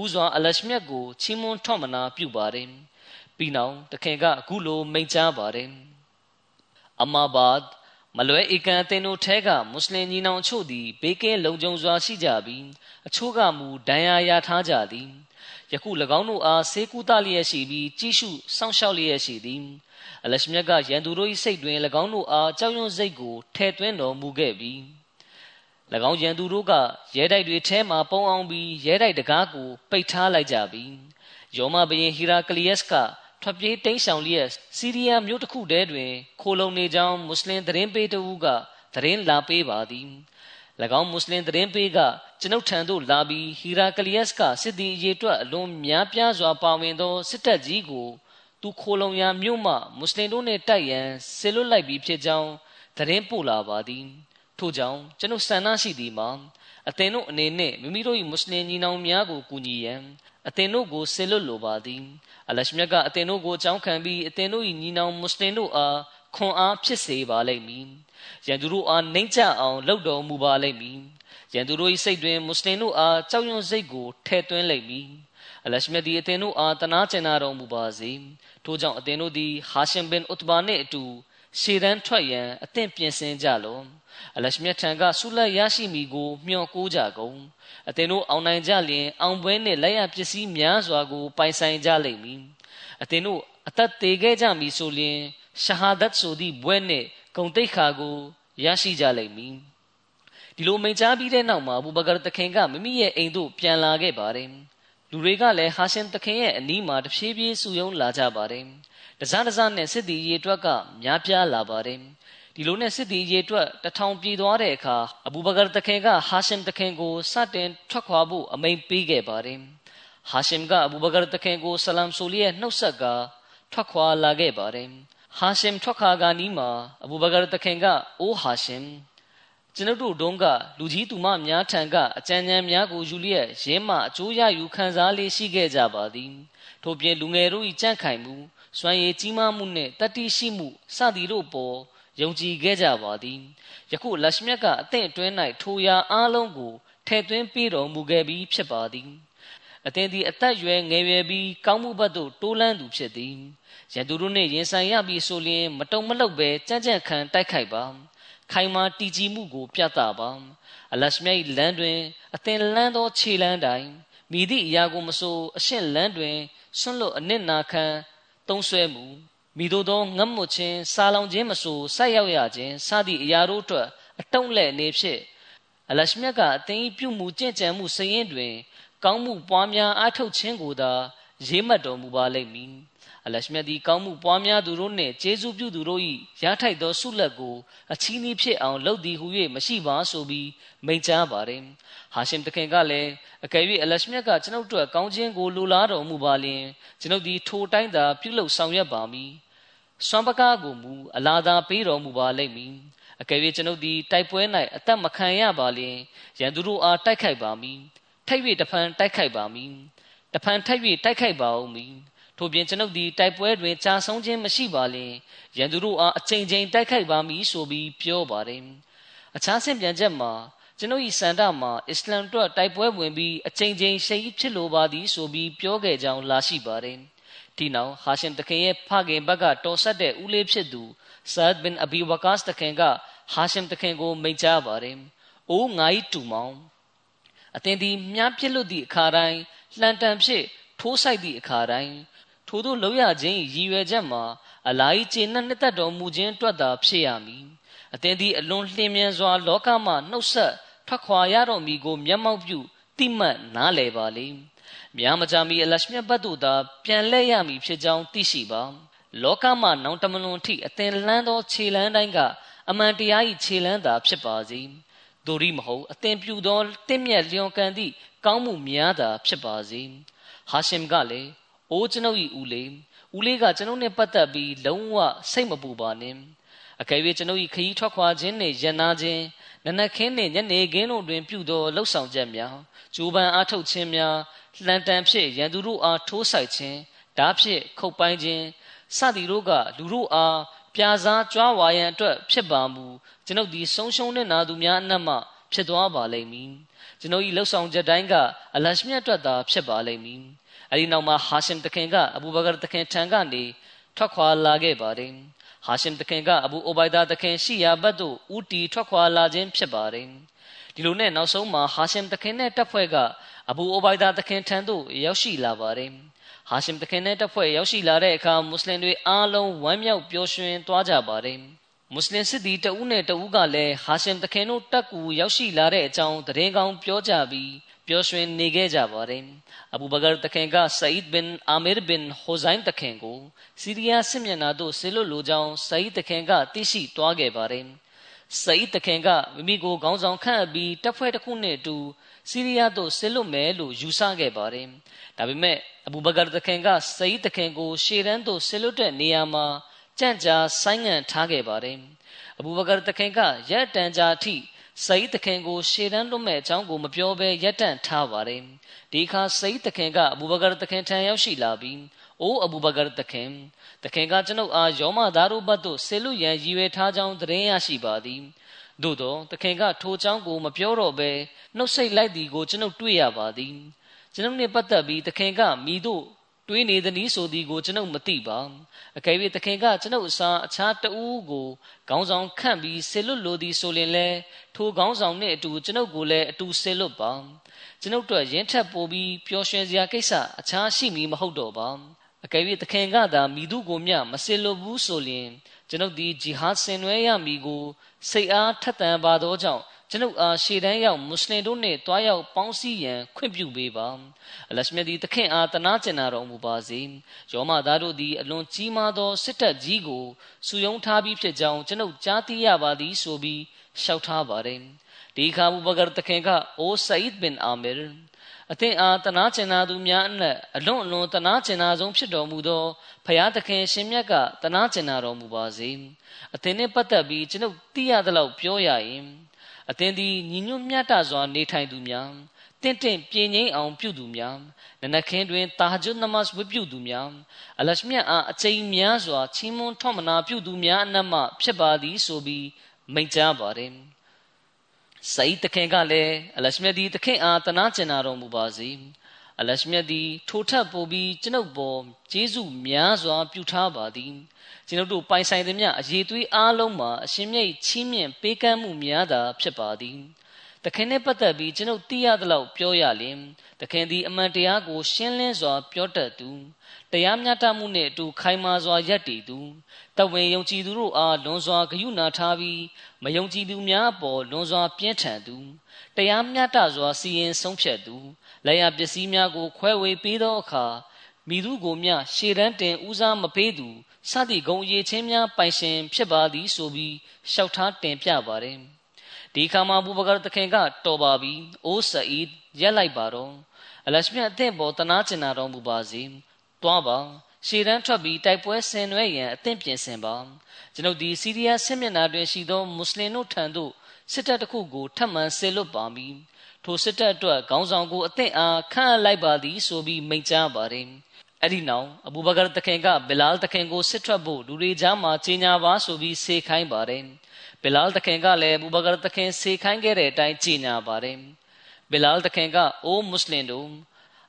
[SPEAKER 2] ဦးစွာအလရှမြတ်ကိုချီးမွမ်းထွတ်မနာပြုပါတယ်ပြီးနောက်တခင်ကအခုလိုမိန့်ကြားပါတယ်အမဘာဒ် မလွဲဧကန်အသင်တို့ထဲကမွတ်စလင်ညီနောင်အချို့သည်ဘေးကင်းလုံခြုံစွာရှိကြပြီးအချို့ကမူဒဏ်ရာရထားကြသည်ယခု၎င်းတို့အားဆေးကူးတလျက်ရှိပြီးကြီးစုစောင့်ရှောက်လျက်ရှိသည်အလရှမြတ်ကရန်သူတို့၏စိတ်တွင်၎င်းတို့အားကြောက်ရွံ့စိတ်ကိုထဲ့သွင်းတော်မူခဲ့ပြီး၎င်းရန်သူတို့ကရဲတိုက်တွေထဲမှပုံအောင်ပြီးရဲတိုက်တကားကိုပိတ်ထားလိုက်ကြပြီးယောမဘရင်ဟီရာကလီယက်စ်က ထွက်ပြေးတိမ်းရှောင်လျက်စီးရီးယားမြို့တစ်ခုတည်းတွင် ခိုလုံနေကြောင်းမွတ်စလင်သတင်းပေးတဦးကသတင်းလာပေးပါသည်၎င်းမွတ်စလင်သတင်းပေးကကျွန်ုပ်ထံသို့လာပြီးဟီရာကလီယက်စ်ကစစ်သည်အရေးအတွက်အလွန်များပြားစွာပါဝင်သောစစ်တပ်ကြီးကိုသူခိုလုံရာမြို့မှမွတ်စလင်တို့နှင့်တိုက်ရန်ဆေလွတ်လိုက်ပြီးဖြစ်ကြောင်းသတင်းပို့လာပါသည်ထို့ကြောင့်ကျွန်ုပ်ဆန္ဒရှိသည်မှာအသင်တို့အနေနဲ့မိမိတို့၏မွတ်စလင်ညီနောင်များကိုကူညီရန် အသင်တို့ကိုဆေလွတ်လိုပါသည်အလရှမြတ်ကအသင်တို့ကိုအကြောင်းခံပြီးအသင်တို့၏ညီနောင်မွတ်စလင်တို့အားခွန်အားဖြစ်စေပါလိမ့်မည်ရန်သူတို့အားနှိမ့်ချအောင်လှုပ်တော်မူပါလိမ့်မည်ရန်သူတို့၏စိတ်တွင်မွတ်စလင်တို့အားကြောက်ရွံ့စိတ်ကိုထဲ့သွင်းလိမ့်မည်အလရှမြတ်သည်အသင်တို့အားတနာကျင်နာတော်မူပါစေထို့ကြောင့်အသင်တို့သည်ဟာရှင်ဘင်ဥတဘာနှင့်အတူ ရှေတန်းထွက်ရန်အသင့်ပြင်ဆင်ကြလောအလရှမြတ်ထံကဆုလက်ရရှိမိကိုမျှော်ကိုးကြကုန်အသင်တို့အောင်နိုင်ကြလျင် အောင်ပွဲနှင့်လက်ရပစ္စည်းများစွာကို ပိုင်ဆိုင်ကြလိမ့်မည်အသင်တို့အသက်သေးခဲ့ကြမည်ဆိုလျင်ရှဟာဒတ်ဆိုသည့်ဘွဲ့နှင့်ဂုံတိတ်ခါကိုရရှိကြလိမ့်မည်ဒီလိုမိန့်ကြားပြီးတဲ့နောက်မှာအဘူဘကာတခင်ကမိမိရဲ့အိမ်သို့ပြန်လာခဲ့ပါတယ်လူတွေကလည်းဟာရှင်တခင်ရဲ့အနီးမှာတဖြည်းဖြည်းစုယုံလာကြပါတယ် တစားတစားနဲ့စစ်တီရေတွက်ကများပြားလာပါတယ်ဒီလိုနဲ့စစ်တီရေတွက်တထောင်ပြေသွားတဲ့အခါအဘူဘကာတခင်ကဟာရှင်တခင်ကိုစတင်ထွက်ခွာဖို့အမိန့်ပေးခဲ့ပါတယ်ဟာရှင်ကအဘူဘကာတခင်ကိုဆလမ်ဆိုလီရဲ့နှုတ်ဆက်ကထွက်ခွာလာခဲ့ပါတယ်ဟာရှင်ထွက်ခါကနီးမှာအဘူဘကာတခင်ကအိုးဟာရှင်ကျွန်ုပ်တို့တုံးကလူကြီးသူမများထံကအကြံဉာဏ်များကိုယူလျက်ရင်းမှအကျိုးရယူခံစားလေးရှိခဲ့ကြပါသည်ထို့ပြင်လူငယ်တို့၏ကြန့်ခိုင်မှု စွမ်းရည်ကြီးမားမှုနှင့်တတိရှိမှုစသည်တို့ပေါ်ယုံကြည်ခဲ့ကြပါသည်ယခုလက်ရှမြတ်ကအသင့်အတွင်း၌ထိုရာအားလုံးကိုထည့်သွင်းပေးတော်မူခဲ့ပြီးဖြစ်ပါသည်အသင်သည်အသက်ရွယ်ငယ်ရွယ်ပြီးကောင်းမှုဘက်သို့တိုးလန်းသူဖြစ်သည်ရန်သူတို့နှင့်ရင်ဆိုင်ရပြီးဆိုလျင်မတုံမလှုပ်ပဲကြမ်းကြမ်းခံတိုက်ခိုက်ပါခိုင်မာတည်ကြည်မှုကို ပြသပါအလရှမြတ်လမ်းတွင် အသင်လန်းသောခြေလမ်းတိုင်းမိသည့်အရာကိုမဆိုအရှင်းလန်းတွင်ဆွန့်လွတ်အနစ်နာခံ သုံးဆွဲမှုမိတို့သောငတ်မွတ်ခြင်းစားလောင်ခြင်းမဆိုဆက်ရောက်ရခြင်းစသည့်အရာတို့အတွက်အတုံးလက်နေဖြစ်အလရှမြတ်ကအသင်၏ပြုမှုကြင်ကြံမှုစရင်တွင် ကောင်းမှုပွားများအားထုတ်ခြင်းကိုသာရေးမှတ်တော်မူပါလိမ့်မည် အလရှမြတ်သည်ကောင်းမှုပွားများသူတို့နှင့်ကျေးဇူးပြုသူတို့၏ရထိုက်သောဆုလက်ကိုအချီးနှီးဖြစ်အောင်လုပ်သည်ဟု၍မရှိပါဆိုပြီးမိန့်ကြားပါတယ်။ဟာရှင်တခင်ကလည်းအကယ်၍အလရှမြတ်ကကျွန်ုပ်တို့ကောင်းခြင်းကိုလိုလားတော်မူပါလျင်ကျွန်ုပ်သည်ထိုတိုင်းသာပြုလုပ်ဆောင်ရွက်ပါမည်။စွမ်းပကားကိုမူအလားသာပေးတော်မူပါလိမ့်မည်။အကယ်၍ကျွန်ုပ်သည်တိုက်ပွဲ၌အသက်မခံရပါလျင်ရန်သူတို့အားတိုက်ခိုက်ပါမည်။ထိုက်၍တဖန်တိုက်ခိုက်ပါမည်။တဖန်ထိုက်၍တိုက်ခိုက်ပါဦးမည်။ ထို့ပြင်ကျွန်ုပ်သည်တိုက်ပွဲတွင်ကြာဆုံးခြင်းမရှိပါလျင်ရန်သူတို့အားအချိန်ချင်းတိုက်ခိုက်ပါမည်ဆိုပြီးပြောပါတယ်အခြားဆင့်ပြန်ချက်မှာကျွန်ုပ်၏စန္ဒမှာအစ္စလမ်တို့တိုက်ပွဲဝင်ပြီးအချိန်ချင်းရှိဖြစ်လိုပါသည်ဆိုပြီးပြောခဲ့ကြောင်းလာရှိပါတယ်ဒီနောက်ဟာရှင်တခင်ရဲ့ဖခင်ဘက်ကတော်ဆက်တဲ့ဦးလေးဖြစ်သူဆာဒ်ဘင်အဘီဝကာစ်တခင်ကဟာရှင်တခင်ကိုမိန့်ကြားပါတယ်။အိုးငါ၏တူမောင်အသင်သည်မြားပြစ်လွတ်သည့်အခါတိုင်းလှန်တန်ဖြစ်ထိုးဆိုင်သည့်အခါတိုင်း ထို့သောလောက်ရခြင်းရည်ရွယ်ချက်မှာအလာဤကျေနပ်နှစ်သက်တော်မူခြင်းအတွက်သာဖြစ်ရမည်။အသင်သည်အလွန်လျင်မြန်စွာ လောကမှနှုတ်ဆက်ထွက်ခွာရတော်မူကိုမျက်မှောက်ပြုတိမှတ်နားလည်ပါလိမ့်။မြာမကြမီအလရှမြတ်ဘတ်တို့သာပြန်လဲရမည်ဖြစ်ကြောင်းသိရှိပါ။လောကမှနောင်တမလွန်ထိအသင်လန်းသောခြေလန်းတိုင်းကအမှန်တရား၏ခြေလန်းသာဖြစ်ပါစေ။ဒိုရီမဟုတ်အသင်ပြုသောတင့်မြတ်လျော်ကန်သည့်ကောင်းမှုများသာဖြစ်ပါစေ။ဟာရှင်ကလည်း အိုးကျွန်ုပ်၏ဦးလေးဦးလေးကကျွန်ုပ်နဲ့ပတ်သက်ပြီးလုံးဝစိတ်မပူပါနဲ့။အကယ်၍ကျွန်ုပ်၏ခရီးထွက်ခွာခြင်းနှင့်ရန်နာခြင်းနနက်ခင်းနှင့်ညနေခင်းတို့တွင်ပြုသောလှုပ်ဆောင်ချက်များဂျိုးပန်အားထုတ်ခြင်းများလှန်တန်ဖြင့်ရန်သူတို့အားထိုးဆိုင်ခြင်းဓာဖြင့်ခုတ်ပိုင်းခြင်းစသည်တို့ကလူတို့အားပြာစားကြွားဝါရန်အတွက်ဖြစ်ပါမူကျွန်ုပ်ဒီဆုံးရှုံးနေနာသူများအနက်မှဖြစ်သွားပါလိမ့်မည်ကျွန်ုပ်၏လှုပ်ဆောင်ချက်တိုင်းကအလရှမြတ်အတွက်သာဖြစ်ပါလိမ့်မည် အဲဒီနောက်မှာဟာရှင်တခင်ကအဘူဘကာတခင်ထံကနေထွက်ခွာလာခဲ့ပါတယ်ဟာရှင်တခင်ကအဘူအိုဘိုင်ဒါတခင်ရှိရာဘက်သို့ဦးတီထွက်ခွာလာခြင်းဖြစ်ပါတယ်ဒီလိုနဲ့နောက်ဆုံးမှာဟာရှင်တခင်နဲ့တပ်ဖွဲ့ကအဘူအိုဘိုင်ဒါတခင်ထံသို့ရောက်ရှိလာပါတယ်ဟာရှင်တခင်နဲ့တပ်ဖွဲ့ရောက်ရှိလာတဲ့အခါမွတ်စလင်တွေအားလုံးဝမ်းမြောက်ပျော်ရွှင်သွားကြပါတယ်မွတ်စလင်စစ်သည်တဦးနဲ့တဦးကလည်းဟာရှင်တခင်တို့တပ်ကူရောက်ရှိလာတဲ့အကြောင်းသတင်းကောင်းပြောကြပြီး ပျော်ရွှင်နေခဲ့ကြပါတယ်အဘူဘကာတခင်ကဆာအီဒ်ဘင်အာမီရ်ဘင်ဟိုဇိုင်းတခင်ကိုစီးရီးယားစစ်မျက်နှာသို့ဆေလွတ်လိုကြောင်းဆာအီဒ်တခင်ကသိရှိသွားခဲ့ပါတယ်ဆာအီဒ်တခင်ကမိမိကိုခေါင်းဆောင်ခန့်အပ်ပြီးတပ်ဖွဲ့တစ်ခုနဲ့အတူစီးရီးယားသို့ဆေလွတ်မယ်လို့ယူဆခဲ့ပါတယ်ဒါပေမဲ့အဘူဘကာတခင်ကဆာအီဒ်တခင်ကိုရှေ့တန်းသို့ဆေလွတ်တဲ့နေရာမှာကြံ့ကြာဆိုင်းငံ့ထားခဲ့ပါတယ်အဘူဘကာတခင်ကရက်တန်ကြာအထိ စိတ်တခင်ကိုရှေ့တန်းလွတ်မဲ့အကြောင်းကိုမပြောဘဲရက်တန့်ထားပါတယ်ဒီအခါစိတ်တခင်ကအဘူဘကာတခင်ထံရောက်ရှိလာပြီးအိုးအဘူဘကာတခင်တခင်ကကျွန်ုပ်အားယောမသားတို့ဘတ်သို့ဆေလူရန်ရည်ရွယ်ထားကြောင်းသတင်းရရှိပါသည်သို့သောတခင်ကထိုအကြောင်းကိုမပြောတော့ဘဲနှုတ်ဆက်လိုက်သည်ကိုကျွန်ုပ်တွေ့ရပါသည်ကျွန်ုပ်နှင့်ပတ်သက်ပြီးတခင်ကမိတို့ တွေးနေသည်နည်းဆိုသည်ကိုကျွန်ုပ်မသိပါအကယ်၍သခင်ကကျွန်ုပ်အစားအခြားတဦးကိုခေါင်းဆောင်ခန့်ပြီးဆေလွတ်လိုသည်ဆိုရင်လည်းထိုခေါင်းဆောင်နှင့်အတူကျွန်ုပ်ကိုလည်းအတူဆေလွတ်ပါကျွန်ုပ်တို့ရင်းထက်ပိုပြီးပျော်ရွှင်စရာကိစ္စအခြားရှိမည်မဟုတ်တော့ပါအကယ်၍သခင်ကသာမိသူကိုမျှမဆေလွတ်ဘူးဆိုရင်ကျွန်ုပ်ဒီဂျီဟာဆင်နွှဲရမည်ကိုစိတ်အားထက်သန်ပါသောကြောင့် ကျွန်ုပ်အားရှေ့တန်းရောက်မွတ်စလင်တို့နှင့်တွားရောက်ပေါင်းစည်းရန်ခွင့်ပြုပေးပါအလရှမြတ်ဒီသခင်အားတနာကျင်နာတော်မူပါစေယောမသားတို့သည်အလွန်ကြီးမားသောစစ်တပ်ကြီးကိုစုယုံထားပြီးဖြစ်ကြောင်းကျွန်ုပ်ကြားသိရပါသည်ဆိုပြီးလျှောက်ထားပါတယ်ဒီခါဘူဘကာသခင်ကအိုဆာအစ်ဘင်အာမီရ်အသင်အားတနာကျင်နာသူများအနက်အလွန်အလွန်တနာကျင်နာဆုံးဖြစ်တော်မူသောဖယားသခင်ရှင်မြတ်ကတနာကျင်နာတော်မူပါစေအသင်နှင့်ပတ်သက်ပြီးကျွန်ုပ်သိရသလောက်ပြောရရင် အသင်သည်ညီညွတ်မြတ်တစွာနေထိုင်သူများတင့်တင့်ပြင်းငိမ့်အောင်ပြုသူများနနခင်းတွင်တာဂျွတ်နမတ်ဝတ်ပြုသူများအလရှမြတ်အားအချိန်များစွာချီးမွမ်းထောက်မနာပြုသူများအနက်မှဖြစ်ပါသည်ဆိုပြီးမိန့်ကြားပါတယ်စိတ်တခင်ကလည်းအလရှမြတ်ဒီတခင်အားတနာကျင်နာတော်မူပါစေ အလရှမြတ်သည်ထိုထပ်ပို့ပြီးကျွန်ုပ်ပေါ်ကျေးဇူးများစွာပြုထားပါသည်ကျွန်ုပ်တို့ပိုင်ဆိုင်သမျှအရေးသွေးအားလုံးမှာအရှင်မြတ်ချီးမြှင့်ပေးကမ်းမှုများသာဖြစ်ပါသည်တခင်နဲ့ပတ်သက်ပြီးကျွန်ုပ်သိရသလောက်ပြောရလင်တခင်သည်အမှန်တရားကို ရှင်းလင်းစွာ ပြောတတ်သူတရားမျှတမှုနှင့်အတူခိုင်မာစွာယက်တည်သူတဝင်ယုံကြည်သူတို့အားလွန်စွာဂရုဏာထားပြီးမယုံကြည်သူများအပေါ်လွန်စွာပြင်းထန်သူတရားမျှတစွာစီရင်ဆုံးဖြတ်သူ လက်ရပစ္စည်းများကို ခွဲဝေပေးသောအခါမိသူကိုမျှရှေ့တန်းတင်ဦးစားမပေးသူစသည့်ဂုံအရေးချင်းများပိုင်ရှင် ဖြစ်ပါသည်ဆိုပြီးလျှောက်ထားတင်ပြပါတယ်ဒီခါမှာဘူဘကာတခင်ကတော်ပါပြီအိုးဆအီဒ်ရက်လိုက်ပါတော့အလရှမြတ်အသင့်ပေါ်တနာကျင်နာတော်မူပါစေတွားပါရှေ့တန်းထွက်ပြီးတိုက်ပွဲဆင်နွှဲရန်အသင့်ပြင်ဆင်ပါကျွန်ုပ်ဒီစီးရီးယားစစ်မျက်နှာတွင်ရှိသောမွတ်စလင်တို့ထံသို့စစ်တပ်တစ်ခုကိုထပ်မံဆေလွတ်ပါမည် ထိုစစ်တပ်အတွက်ခေါင်းဆောင်ကိုအသင့်အားခန့်အပ်လိုက်ပါသည်ဆိုပြီးမိန့်ကြားပါတယ်အဲ့ဒီနောက်အဘူဘကာတခင်ကဘီလာတခင်ကိုစစ်ထွက်ဖို့လူတွေကြားမှာကြီးညာပါဆိုပြီးစေခိုင်းပါတယ်ဘီလာတခင်ကလည်းအဘူဘကာတခင်စေခိုင်းခဲ့တဲ့အတိုင်းကြီးညာပါတယ်ဘီလာတခင်ကအိုးမွတ်စလင်တို့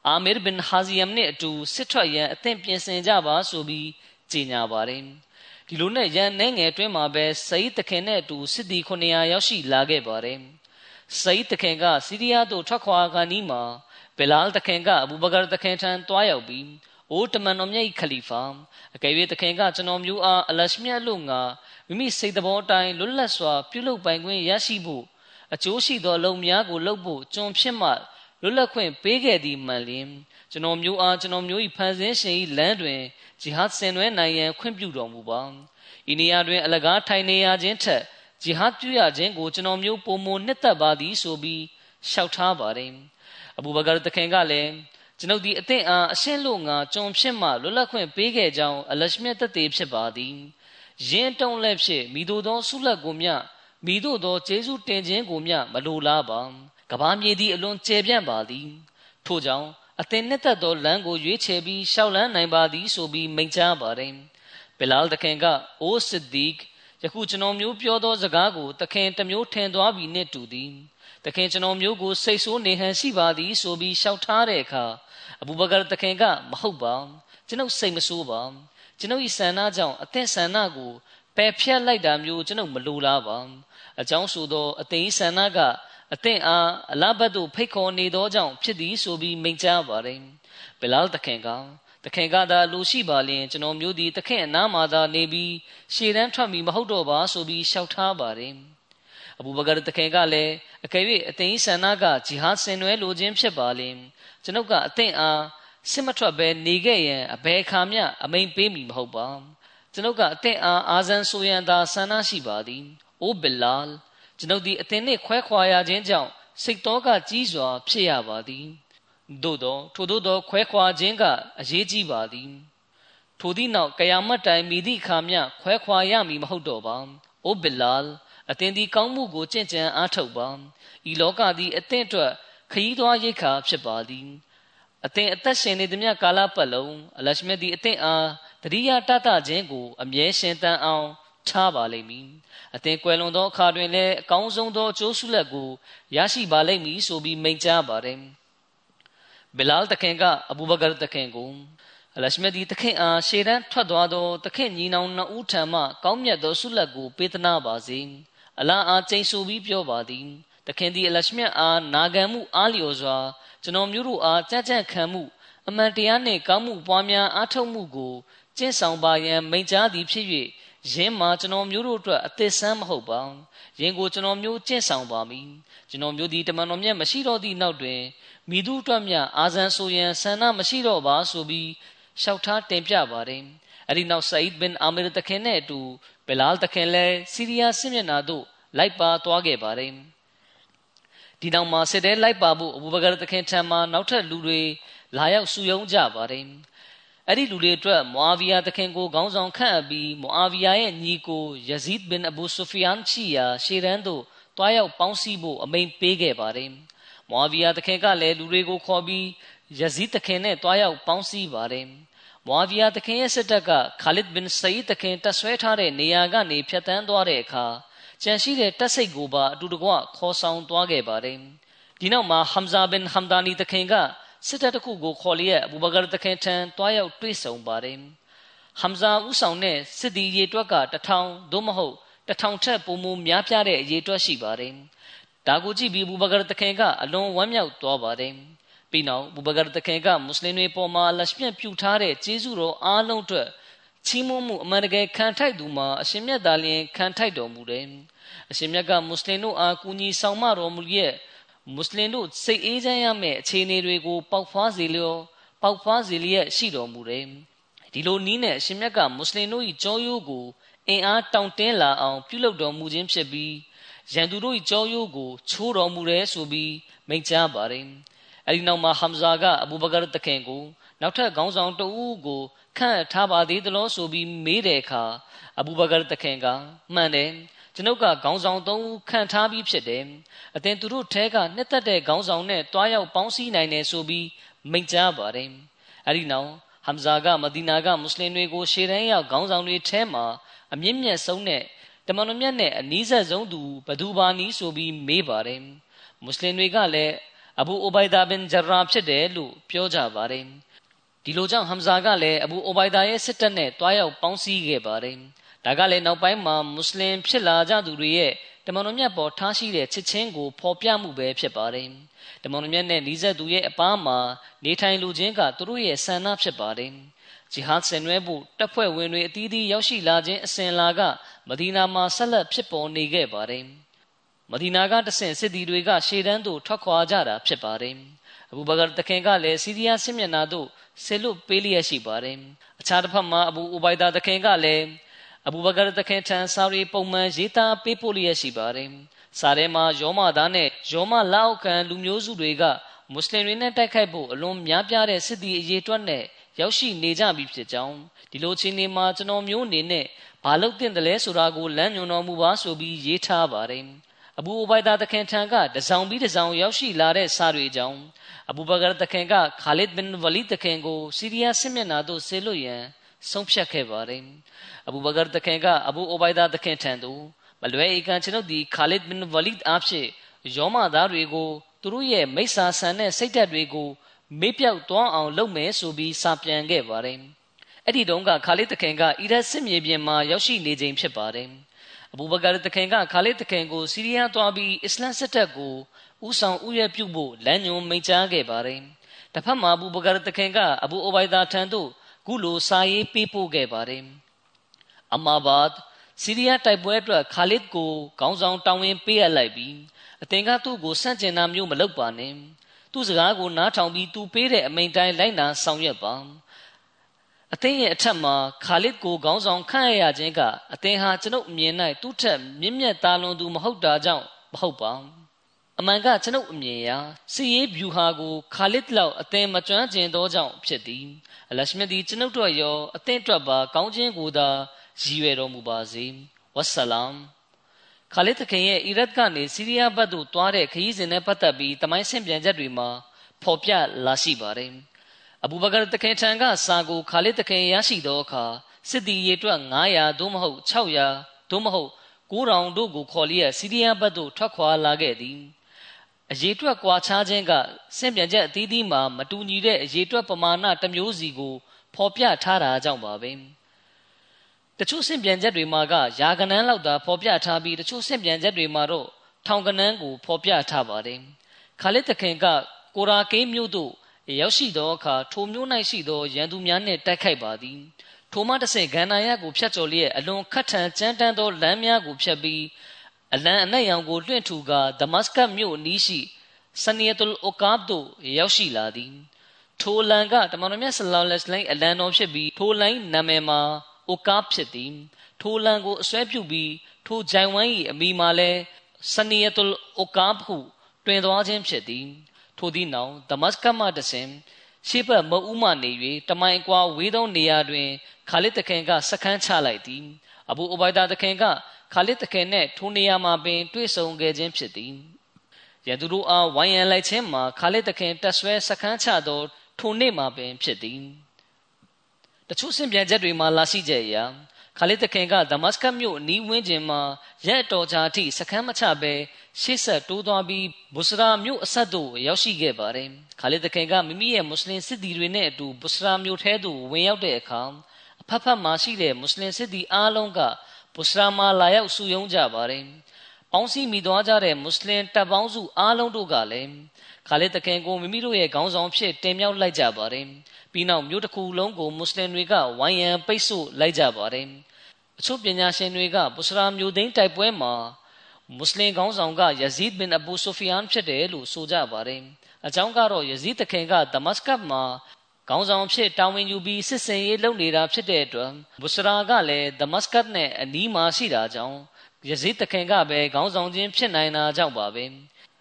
[SPEAKER 2] အာမီရ်ဘင်ဟာဇီယမ်နဲ့အတူစစ်ထွက်ရန်အသင့်ပြင်ဆင်ကြပါဆိုပြီးကြေညာပါတယ်ဒီလိုနဲ့ရန်နှဲငယ်အတွင်းမှာပဲစိတ်တခင်နဲ့အတူစစ်သည်900ရောက်ရှိလာခဲ့ပါတယ် စိတ်တခင်ကစီးရီးယားသို့ထွက်ခွာခါနီးမှာဘီလာလ်တခင်ကအဘူဘကာတခင်ထံတွားရောက်ပြီးအိုးတမန်တော်မြတ်ခလီဖာအကယ်၍တခင်ကကျွန်တော်မျိုးအားအလရှမြတ်လို့ငါမိမိစိတ်သဘောအတိုင်းလွတ်လပ်စွာပြုလုပ်ပိုင်ခွင့်ရရှိဖို့အကျိုးရှိသောအလုံးများကိုလုပ်ဖို့ကျွန်ဖြစ်မှလွတ်လပ်ခွင့်ပေးခဲ့သည်မှန်လျင်ကျွန်တော်မျိုးအားကျွန်တော်မျိုး၏ဖန်ဆင်းရှင်၏လမ်းတွင်ဂျီဟတ်ဆင်နွှဲနိုင်ရန်ခွင့်ပြုတော်မူပါဤနေရာတွင်အလကားထိုင်နေရခြင်းထက် ဂျီဟတ်ပြုရခြင်းကိုကျွန်တော်မျိုးပုံမနှစ်သက်ပါသည်ဆိုပြီးလျှောက်ထားပါတယ်အဘူဘကာတခင်ကလည်းကျွန်ုပ်ဒီအသင့်အားအရှင်းလို့ငါကြုံဖြစ်မှလွတ်လပ်ခွင့်ပေးခဲ့ကြောင်းအလရှမြတ်တသေးဖြစ်ပါသည်ယင်းတုံးလက်ဖြစ်မိတို့သောဆုလက်ကိုမြမိတို့သောကျေးဇူးတင်ခြင်းကိုမြမလိုလားပါကဘာမြေသည်အလွန်ကျယ်ပြန့်ပါသည်ထို့ကြောင့်အသင်နှစ်သက်သောလမ်းကိုရွေးချယ်ပြီးရှောက်လန်းနိုင်ပါသည်ဆိုပြီးမိန့်ကြားပါတယ်ဘီလာလ်တခင်ကအိုးစစ်ဒီက ယခုကျွန်တော်မျိုးပြောသောစကားကိုတခင်တမျိုးထင်သွားပြီနှင့်တူသည်တခင်ကျွန်တော်မျိုးကိုစိတ်ဆိုးနေဟန်ရှိပါသည်ဆိုပြီးရှောက်ထားတဲ့အခါအဘူဘကာတခင်ကမဟုတ်ပါကျွန်ုပ်စိတ်မဆိုးပါကျွန်ုပ်၏ဆန္ဒကြောင့်အသက်ဆန္ဒကိုပယ်ဖြတ်လိုက်တာမျိုးကျွန်ုပ်မလိုလားပါအကြောင်းဆိုသောအသိဆန္ဒကအသင်အားအလဘတ်သို့ဖိတ်ခေါ်နေသောကြောင့်ဖြစ်သည်ဆိုပြီးမိန့်ကြားပါတယ်ဘီလာလ်တခင်က တခင်ကသာလူရှိပါလျင်ကျွန်တော်မျိုးသည်တခင်အနားမှာသာနေပြီးရှေ့တန်းထွက်မီမဟုတ်တော့ပါဆိုပြီးရှောက်ထားပါတယ်အဘူဘကာတခင်ကလည်းအကယ်၍အသိဆန္ဒကဂျီဟာဆင်နွဲလိုခြင်းဖြစ်ပါလျင်ကျွန်ုပ်ကအသင်အားစစ်မထွက်ဘဲနေခဲ့ရင်အဘယ်ခါမျှအမိန်ပေးမည်မဟုတ်ပါကျွန်ုပ်ကအသင်အားအာဇန်ဆိုရန်သာဆန္ဒရှိပါသည်။အိုဘီလာလ်ကျွန်ုပ်သည်အသင်နှင့်ခွဲခွာရခြင်းကြောင့်စိတ်တော်ကကြီးစွာဖြစ်ရပါသည်။ သို့သောထို့သောခွဲခွာခြင်းကအရေးကြီးပါသည်။ထိုသည့်နောက်ကယာမတ်တိုင်မိသည့်အခါမျှခွဲခွာရမည်မဟုတ်တော့ပါ။အိုဘီလာလ်အသင်သည်ကောင်းမှုကိုကြင်ကြံအားထုတ်ပါ။ဤလောကသည်အသင်အတွက်ခရီးသွားရိတ်ခါဖြစ်ပါသည်။အသင်အသက်ရှင်နေသမျှကာလပတ်လုံးအလရှမြတ်သည်အသင်အားတတိယတတခြင်းကိုအမြဲရှင်တန်အောင်ထားပါလိမ့်မည်အသင်ကွယ်လွန်သောအခါတွင်လည်းအကောင်းဆုံးသောအကျိုးဆုလက်ကိုရရှိပါလိမ့်မည်ဆိုပြီးမိန့်ကြားပါတယ် ဘီလာလ်တခင်ကအဘူဘကာတခင်ကိုအလရှမဒီတခင်အားရှေရန်ထွက်သွားသောတခင်ညီနောင်နှစ်ဦးထံမှကောင်းမြတ်သောဆုလက်ကိုပေးသနာပါစေအလာအားကျိန်ဆိုပြီးပြောပါသည်တခင်သည်အလရှမြတ်အားနာခံမှုအားလျော်စွာကျွန်တော်မျိုးတို့အားကြံ့ကြံ့ခံမှုအမှန်တရားနှင့်ကောင်းမှုပွားများအားထုတ်မှုကိုကျင့်ဆောင်ပါရန်မိန့်ကြားသည်ဖြစ်၍ ယင်းမှာကျွန်တော်မျိုးတို့အတွက်အသစ်ဆန်းမဟုတ်ပါယင်းကိုကျွန်တော်မျိုးကျင့်ဆောင်ပါမည်ကျွန်တော်မျိုးဒီတမန်တော်မြတ်မရှိတော့သည့်နောက်တွင်မိသူအတွက်မြအာဇန်ဆိုရန်ဆန္ဒမရှိတော့ပါဆိုပြီးလျှောက်ထားတင်ပြပါတယ်အဲ့ဒီနောက်ဆာအစ်ဘင်အာမီရတခင်နဲ့အတူဘီလာလ်တခင်လည်းစီးရီးယားစစ်မျက်နှာသို့လိုက်ပါသွားခဲ့ပါတယ်ဒီနောက်မှာစစ်တဲလိုက်ပါဖို့အဘူဘကာတခင်ထံမှာနောက်ထပ်လူတွေလာရောက်စုယုံကြပါတယ် အဲ့ဒီလူတွေအတွက်မွာဗီယာတခင်ကိုခေါင်းဆောင်ခန့်အပ်ပြီးမွာဗီယာရဲ့ညီကိုယဇီဒ်ဘင်အဘူဆူဖီယန်ချီယာရှေရန်တို့တွားရောက်ပေါင်းစည်းဖို့အမိန်ပေးခဲ့ပါတယ်မွာဗီယာတခင်ကလည်းလူတွေကိုခေါ်ပြီးယဇီဒ်တခင်နဲ့တွားရောက်ပေါင်းစည်းပါတယ်မွာဗီယာတခင်ရဲ့စစ်တပ်ကခါလစ်ဘင်ဆယီတခင်တပ်ဆွဲထားတဲ့နေရာကနေဖျက်ဆီးသွားတဲ့အခါကြံရှိတဲ့တပ်စိတ်ကိုပါအတူတကွခေါ်ဆောင်သွားခဲ့ပါတယ်ဒီနောက်မှာဟမ်ဇာဘင်ဟမ်ဒါနီတခင်က စစ်တပ်တစ်ခုကိုခေါ်လျက်အဘူဘကာတခင်ထံတွားရောက်တွေ့ဆုံပါတယ်ဟမ်ဇာဦးဆောင်တဲ့စစ်သည်ရေတွက်ကတထောင်သို့မဟုတ်တထောင်ထက်ပိုမိုများပြားတဲ့ရေတွက်ရှိပါတယ်ဒါကိုကြည့်ပြီးဘူဘကာတခင်ကအလွန်ဝမ်းမြောက်သွားပါတယ်ပြီးနောက်ဘူဘကာတခင်ကမွတ်စလင်တွေပေါ်မှာလက်ပြပြုထားတဲ့ကျေးဇူးတော်အားလုံးအတွက်ချီးမွမ်းမှုအမှန်တကယ်ခံထိုက်သူမှာအရှင်မြတ်သာလျှင်ခံထိုက်တော်မူတယ်အရှင်မြတ်ကမွတ်စလင်တို့အားကူညီဆောင်မတော်မူရဲ့ မွတ်စလင်တို့စိတ်အေးချမ်းရမယ့်အခြေအနေတွေကိုပေါက်ဖွားစေလျောပေါက်ဖွားစေလျက်ရှိတော်မူတယ်ဒီလိုနီးနဲ့အရှင်မြတ်ကမွတ်စလင်တို့၏ကြောရိုးကိုအင်အားတောင့်တင်းလာအောင်ပြုလုပ်တော်မူခြင်းဖြစ်ပြီးရန်သူတို့၏ကြောရိုးကိုချိုးတော်မူတယ်ဆိုပြီးမိန့်ကြားပါတယ်အဲဒီနောက်မှာဟမ်ဇာကအဘူဘကာတခင်ကိုနောက်ထပ်ခေါင်းဆောင်တဦးကိုခန့်ထားပါသေးသလားဆိုပြီးမေးတဲ့အခါအဘူဘကာတခင်ကမှန်တယ် ကျွန်ုပ်ကခေါင်းဆောင်သုံးဦးခံထားပြီးဖြစ်တယ်။အသင်သူတို့ထဲကနှစ်သက်တဲ့ခေါင်းဆောင်နဲ့တွားရောက်ပေါင်းစည်းနိုင်တယ်ဆိုပြီးမိန့်ကြားပါတယ်။အဲဒီနောက်ဟမ်ဇာကမဒီနာကမွတ်စလင်တွေကိုရှေ့တန်းရောက်ခေါင်းဆောင်တွေထဲမှာအမြင့်မြတ်ဆုံးနဲ့တမန်တော်မြတ်နဲ့အနီးဆက်ဆုံးသူဘသူပါနီးဆိုပြီးမေးပါတယ်။မွတ်စလင်တွေကလည်းအဘူအိုဘိုင်ဒါဘင်ဂျရာဖြစ်တယ်လို့ပြောကြပါတယ်ဒီလိုကြောင့်ဟမ်ဇာကလည်းအဘူအိုဘိုင်ဒါရဲ့စစ်တပ်နဲ့တွားရောက်ပေါင်းစည်းခဲ့ပါတယ် ဒါကလည်းနောက်ပိုင်းမှာမွတ်စလင်ဖြစ်လာကြသူတွေရဲ့တမန်တော်မြတ်ပေါ်ထားရှိတဲ့ချစ်ချင်းကိုဖော်ပြမှုပဲဖြစ်ပါတယ်တမန်တော်မြတ်နဲ့နီးစပ်သူရဲ့အပားမှာနေထိုင်လူချင်းကသူတို့ရဲ့ဆန္ဒဖြစ်ပါတယ်ဂျီဟတ်ဆင်နွဲဖို့တပ်ဖွဲ့ဝင်တွေအသီးသီးရောက်ရှိလာခြင်းအစဉ်လာကမဒီနာမှာဆက်လက်ဖြစ်ပေါ်နေခဲ့ပါတယ်မဒီနာကတဆင့်စစ်သည်တွေကရှေ့တန်းသို့ထွက်ခွာကြတာဖြစ်ပါတယ်အဘူဘကာတခင်ကလည်းစီးရီးယားစစ်မျက်နှာသို့ဆေလွတ်ပေးလျက်ရှိပါတယ်အခြားတစ်ဖက်မှာအဘူအိုဘိုင်ဒါတခင်ကလည်း အဘူဘကာတခင်ထံစာရီပုံမှန်ရေးသားပေးပို့လျက်ရှိပါတယ်စာထဲမှာယောမသားနဲ့ယောမလောက်ခံလူမျိုးစုတွေကမွတ်စလင်တွေနဲ့တိုက်ခိုက်ဖို့အလွန်များပြားတဲ့စစ်သည်အရေးတွက်နဲ့ရောက်ရှိနေကြပြီဖြစ်ကြောင်းဒီလိုချင်းနေမှာကျွန်တော်မျိုးအနေနဲ့ဘာလုပ်တင်တယ်လဲဆိုတာကိုလမ်းညွှန်တော်မူပါဆိုပြီးရေးထားပါတယ်အဘူအိုဘိုင်ဒါတခင်ထံကတစောင်ပြီးတစောင်ရောက်ရှိလာတဲ့စာတွေကြောင့်အဘူဘကာတခင်ကခါလစ်ဘင်ဝလီတခင်ကိုစီးရီးယားစစ်မျက်နှာသို့ဆေလွတ်ရန် ဆုံးဖြတ်ခဲ့ပါတယ်အဘူဘကာတခင်ကအဘူအိုဘိုင်ဒါတခင်ထံသို့မလွဲဧကန်ကျွန်ုပ်ဒီခါလစ်ဘင်ဝလီအားဖြင့်ယောမသားတွေကိုသူတို့ရဲ့မိစ္ဆာဆန်တဲ့စိတ်ဓာတ်တွေကိုမေ့ပြောက်သွားအောင်လုပ်မယ်ဆိုပြီးစာပြန်ခဲ့ပါတယ်အဲ့ဒီတုန်းကခါလစ်တခင်ကအီရတ်စစ်မြေပြင်မှာရောက်ရှိနေခြင်းဖြစ်ပါတယ်အဘူဘကာတခင်ကခါလစ်တခင်ကိုစီးရီးယားသွားပြီးအစ္စလမ်စစ်တပ်ကိုဥဆောင်ဥရပြုဖို့လမ်းညွှန်မိန့်ကြားခဲ့ပါတယ်။တစ်ဖက်မှာအဘူဘကာတခင်ကအဘူအိုဘိုင်ဒါထံသို့ ခုလိုစာရေးပေးပို့ခဲ့ပါတယ်။အမာဘတ်စီးရီးယားတိုက်ပွဲအတွက်ခါလစ်ကိုခေါင်းဆောင်တောင်းဝင်ပေးအပ်လိုက်ပြီးအသင်ကသူ့ကိုစန့်ကျင်တာမျိုးမလုပ်ပါနဲ့။သူ့စကားကိုနားထောင်ပြီးသူပေးတဲ့အမိန့်တိုင်းလိုက်နာဆောင်ရွက်ပါ။အသင်ရဲ့အထက်မှာခါလစ်ကိုခေါင်းဆောင်ခန့်ရရခြင်းကအသင်ဟာကျွန်ုပ်အမြင်၌သူ့ထက်မြင့်မြတ်သားလွန်သူမဟုတ်တာကြောင့်မဟုတ်ပါ။ အမှန်ကကျွန်ုပ်အမြင်အရစီရေးဗျူဟာကိုခါလစ်လောက်အသင်မကျွမ်းကျင်သောကြောင့်ဖြစ်သည်အလရှမြတ်သည်ကျွန်ုပ်တို့ရောအသင်အတွက်ပါကောင်းခြင်းကိုသာရည်ရွယ်တော်မူပါစေဝဆလမ်ခါလစ်တခင်ရဲ့အီရတ်ကနေစီးရီးယားဘက်သို့တွားတဲ့ခရီးစဉ်နဲ့ပတ်သက်ပြီးတမိုင်းဆင့်ပြန်ချက်တွေမှာဖော်ပြလာရှိပါတယ်အဘူဘကာတခင်ထံကစာကိုခါလစ်တခင်ရရှိသောအခါစစ်သည်ရေတွက်900သို့မဟုတ်600သို့မဟုတ်9000တို့ကိုခေါ်လျက်စီးရီးယားဘက်သို့ထွက်ခွာလာခဲ့သည် အရေးတွက်ကွာခြားခြင်းကစင့်ပြန်ချက်အသီးသီးမှာမတူညီတဲ့အရေးတွက်ပမာဏတစ်မျိုးစီကိုဖော်ပြထားတာကြောင့်ပါပဲတချို့စင့်ပြန်ချက်တွေမှာကယာကနန်းလောက်သာဖော်ပြထားပြီးတချို့စင့်ပြန်ချက်တွေမှာတော့ထောင်ကနန်းကိုဖော်ပြထားပါတယ်ခါလစ်တခင်ကကိုရာကိန်းမြို့သို့ရောက်ရှိသောအခါထိုမြို့၌ရှိသောရန်သူများနှင့်တိုက်ခိုက်ပါသည်ထိုမှတဆင့်ဂန္နာယကိုဖျက်ကျော်လျက်အလွန်ခတ်ထန်ကြမ်းတမ်းသောလမ်းများကိုဖျက်ပြီး အလံအနက်ရောင်ကိုလွှင့်ထူကာဒမတ်စကတ်မြို့နီးရှိဆနီယတ်လ်အိုကာဘ်သို့ရောက်ရှိလာသည်ထိုလန်ကတမန်တော်မြတ်ဆလောလ္လဟ်အလိုင်းအလံတော်ဖြစ်ပြီးထိုလိုင်းနာမည်မှာအိုကာဘ်ဖြစ်သည်ထိုလန်ကိုအစွဲပြုပြီးထိုဂျိုင်ဝမ်၏အမိမှာလည်းဆနီယတ်လ်အိုကာဘ်ဟုတွင်သွားခြင်းဖြစ်သည်ထိုသည့်နောက်ဒမတ်စကတ်မှတဆင်ရှေ့ဘက်မအူးမှနေ၍တမိုင်အကွာဝေးသောနေရာတွင်ခါလစ်တခင်ကစခန်းချလိုက်သည်အဘူအိုဘိုင်ဒါတခင်က ခါလစ်တခင်နှင့်ထိုနေရာမှာပင်တွေ့ဆုံခဲ့ခြင်းဖြစ်သည်ရန်သူတို့အားဝိုင်းရန်လိုက်ခြင်းမှာခါလစ်တခင်တက်ဆွဲစခန်းချသောထိုနေ့မှာပင်ဖြစ်သည်တချို့စင်ပြန်ချက်တွေမှာလာရှိကြရာခါလစ်တခင်ကဒမတ်စကတ်မြို့နီးဝန်းကျင်မှာရက်တော်ကြာအထိစခန်းမချဘဲရှေ့ဆက်တိုးသွားပြီးဘူစရာမြို့အဆက်သို့ရောက်ရှိခဲ့ပါတယ်ခါလစ်တခင်ကမိမိရဲ့မွတ်စလင်စစ်သည်တွေနဲ့အတူဘူစရာမြို့ထဲသို့ဝင်ရောက်တဲ့အခါအဖက်ဖက်မှာရှိတဲ့မွတ်စလင်စစ်သည်အားလုံးက ဘူစရာမှာလာရောက်စုယုံကြပါတယ်။ပေါင်းစည်းမိသွားကြတဲ့မွတ်စလင်တပ်ပေါင်းစုအားလုံးတို့ကလည်းခါလစ်တခင်ကိုမိမိတို့ရဲ့ခေါင်းဆောင်ဖြစ်တင်မြှောက်လိုက်ကြပါတယ်။ပြီးနောက်မြို့တစ်ခုလုံးကိုမွတ်စလင်တွေကဝိုင်းရန်ပိတ်ဆို့လိုက်ကြပါတယ်။အချို့ပညာရှင်တွေကဘူစရာမြို့သိမ်းတိုက်ပွဲမှာမွတ်စလင်ခေါင်းဆောင်ကယဇီဒ်ဘင်အဘူဆိုဖီယန်ဖြစ်တယ်လို့ဆိုကြပါတယ်။အကြောင်းကတော့ယဇီဒ်တခင်ကဒမတ်စကတ်မှာ ခေါင်းဆောင်ဖြစ်တာဝန်ယူပြီးစစ်စင်ရေးလုပ်နေတာဖြစ်တဲ့အတွက်ဘူစရာကလည်းဒမတ်စကတ်နဲ့အနီးမှာရှိတာကြောင့်ယဇီတခင်ကပဲခေါင်းဆောင်ခြင်းဖြစ်နိုင်တာကြောင့်ပါပဲ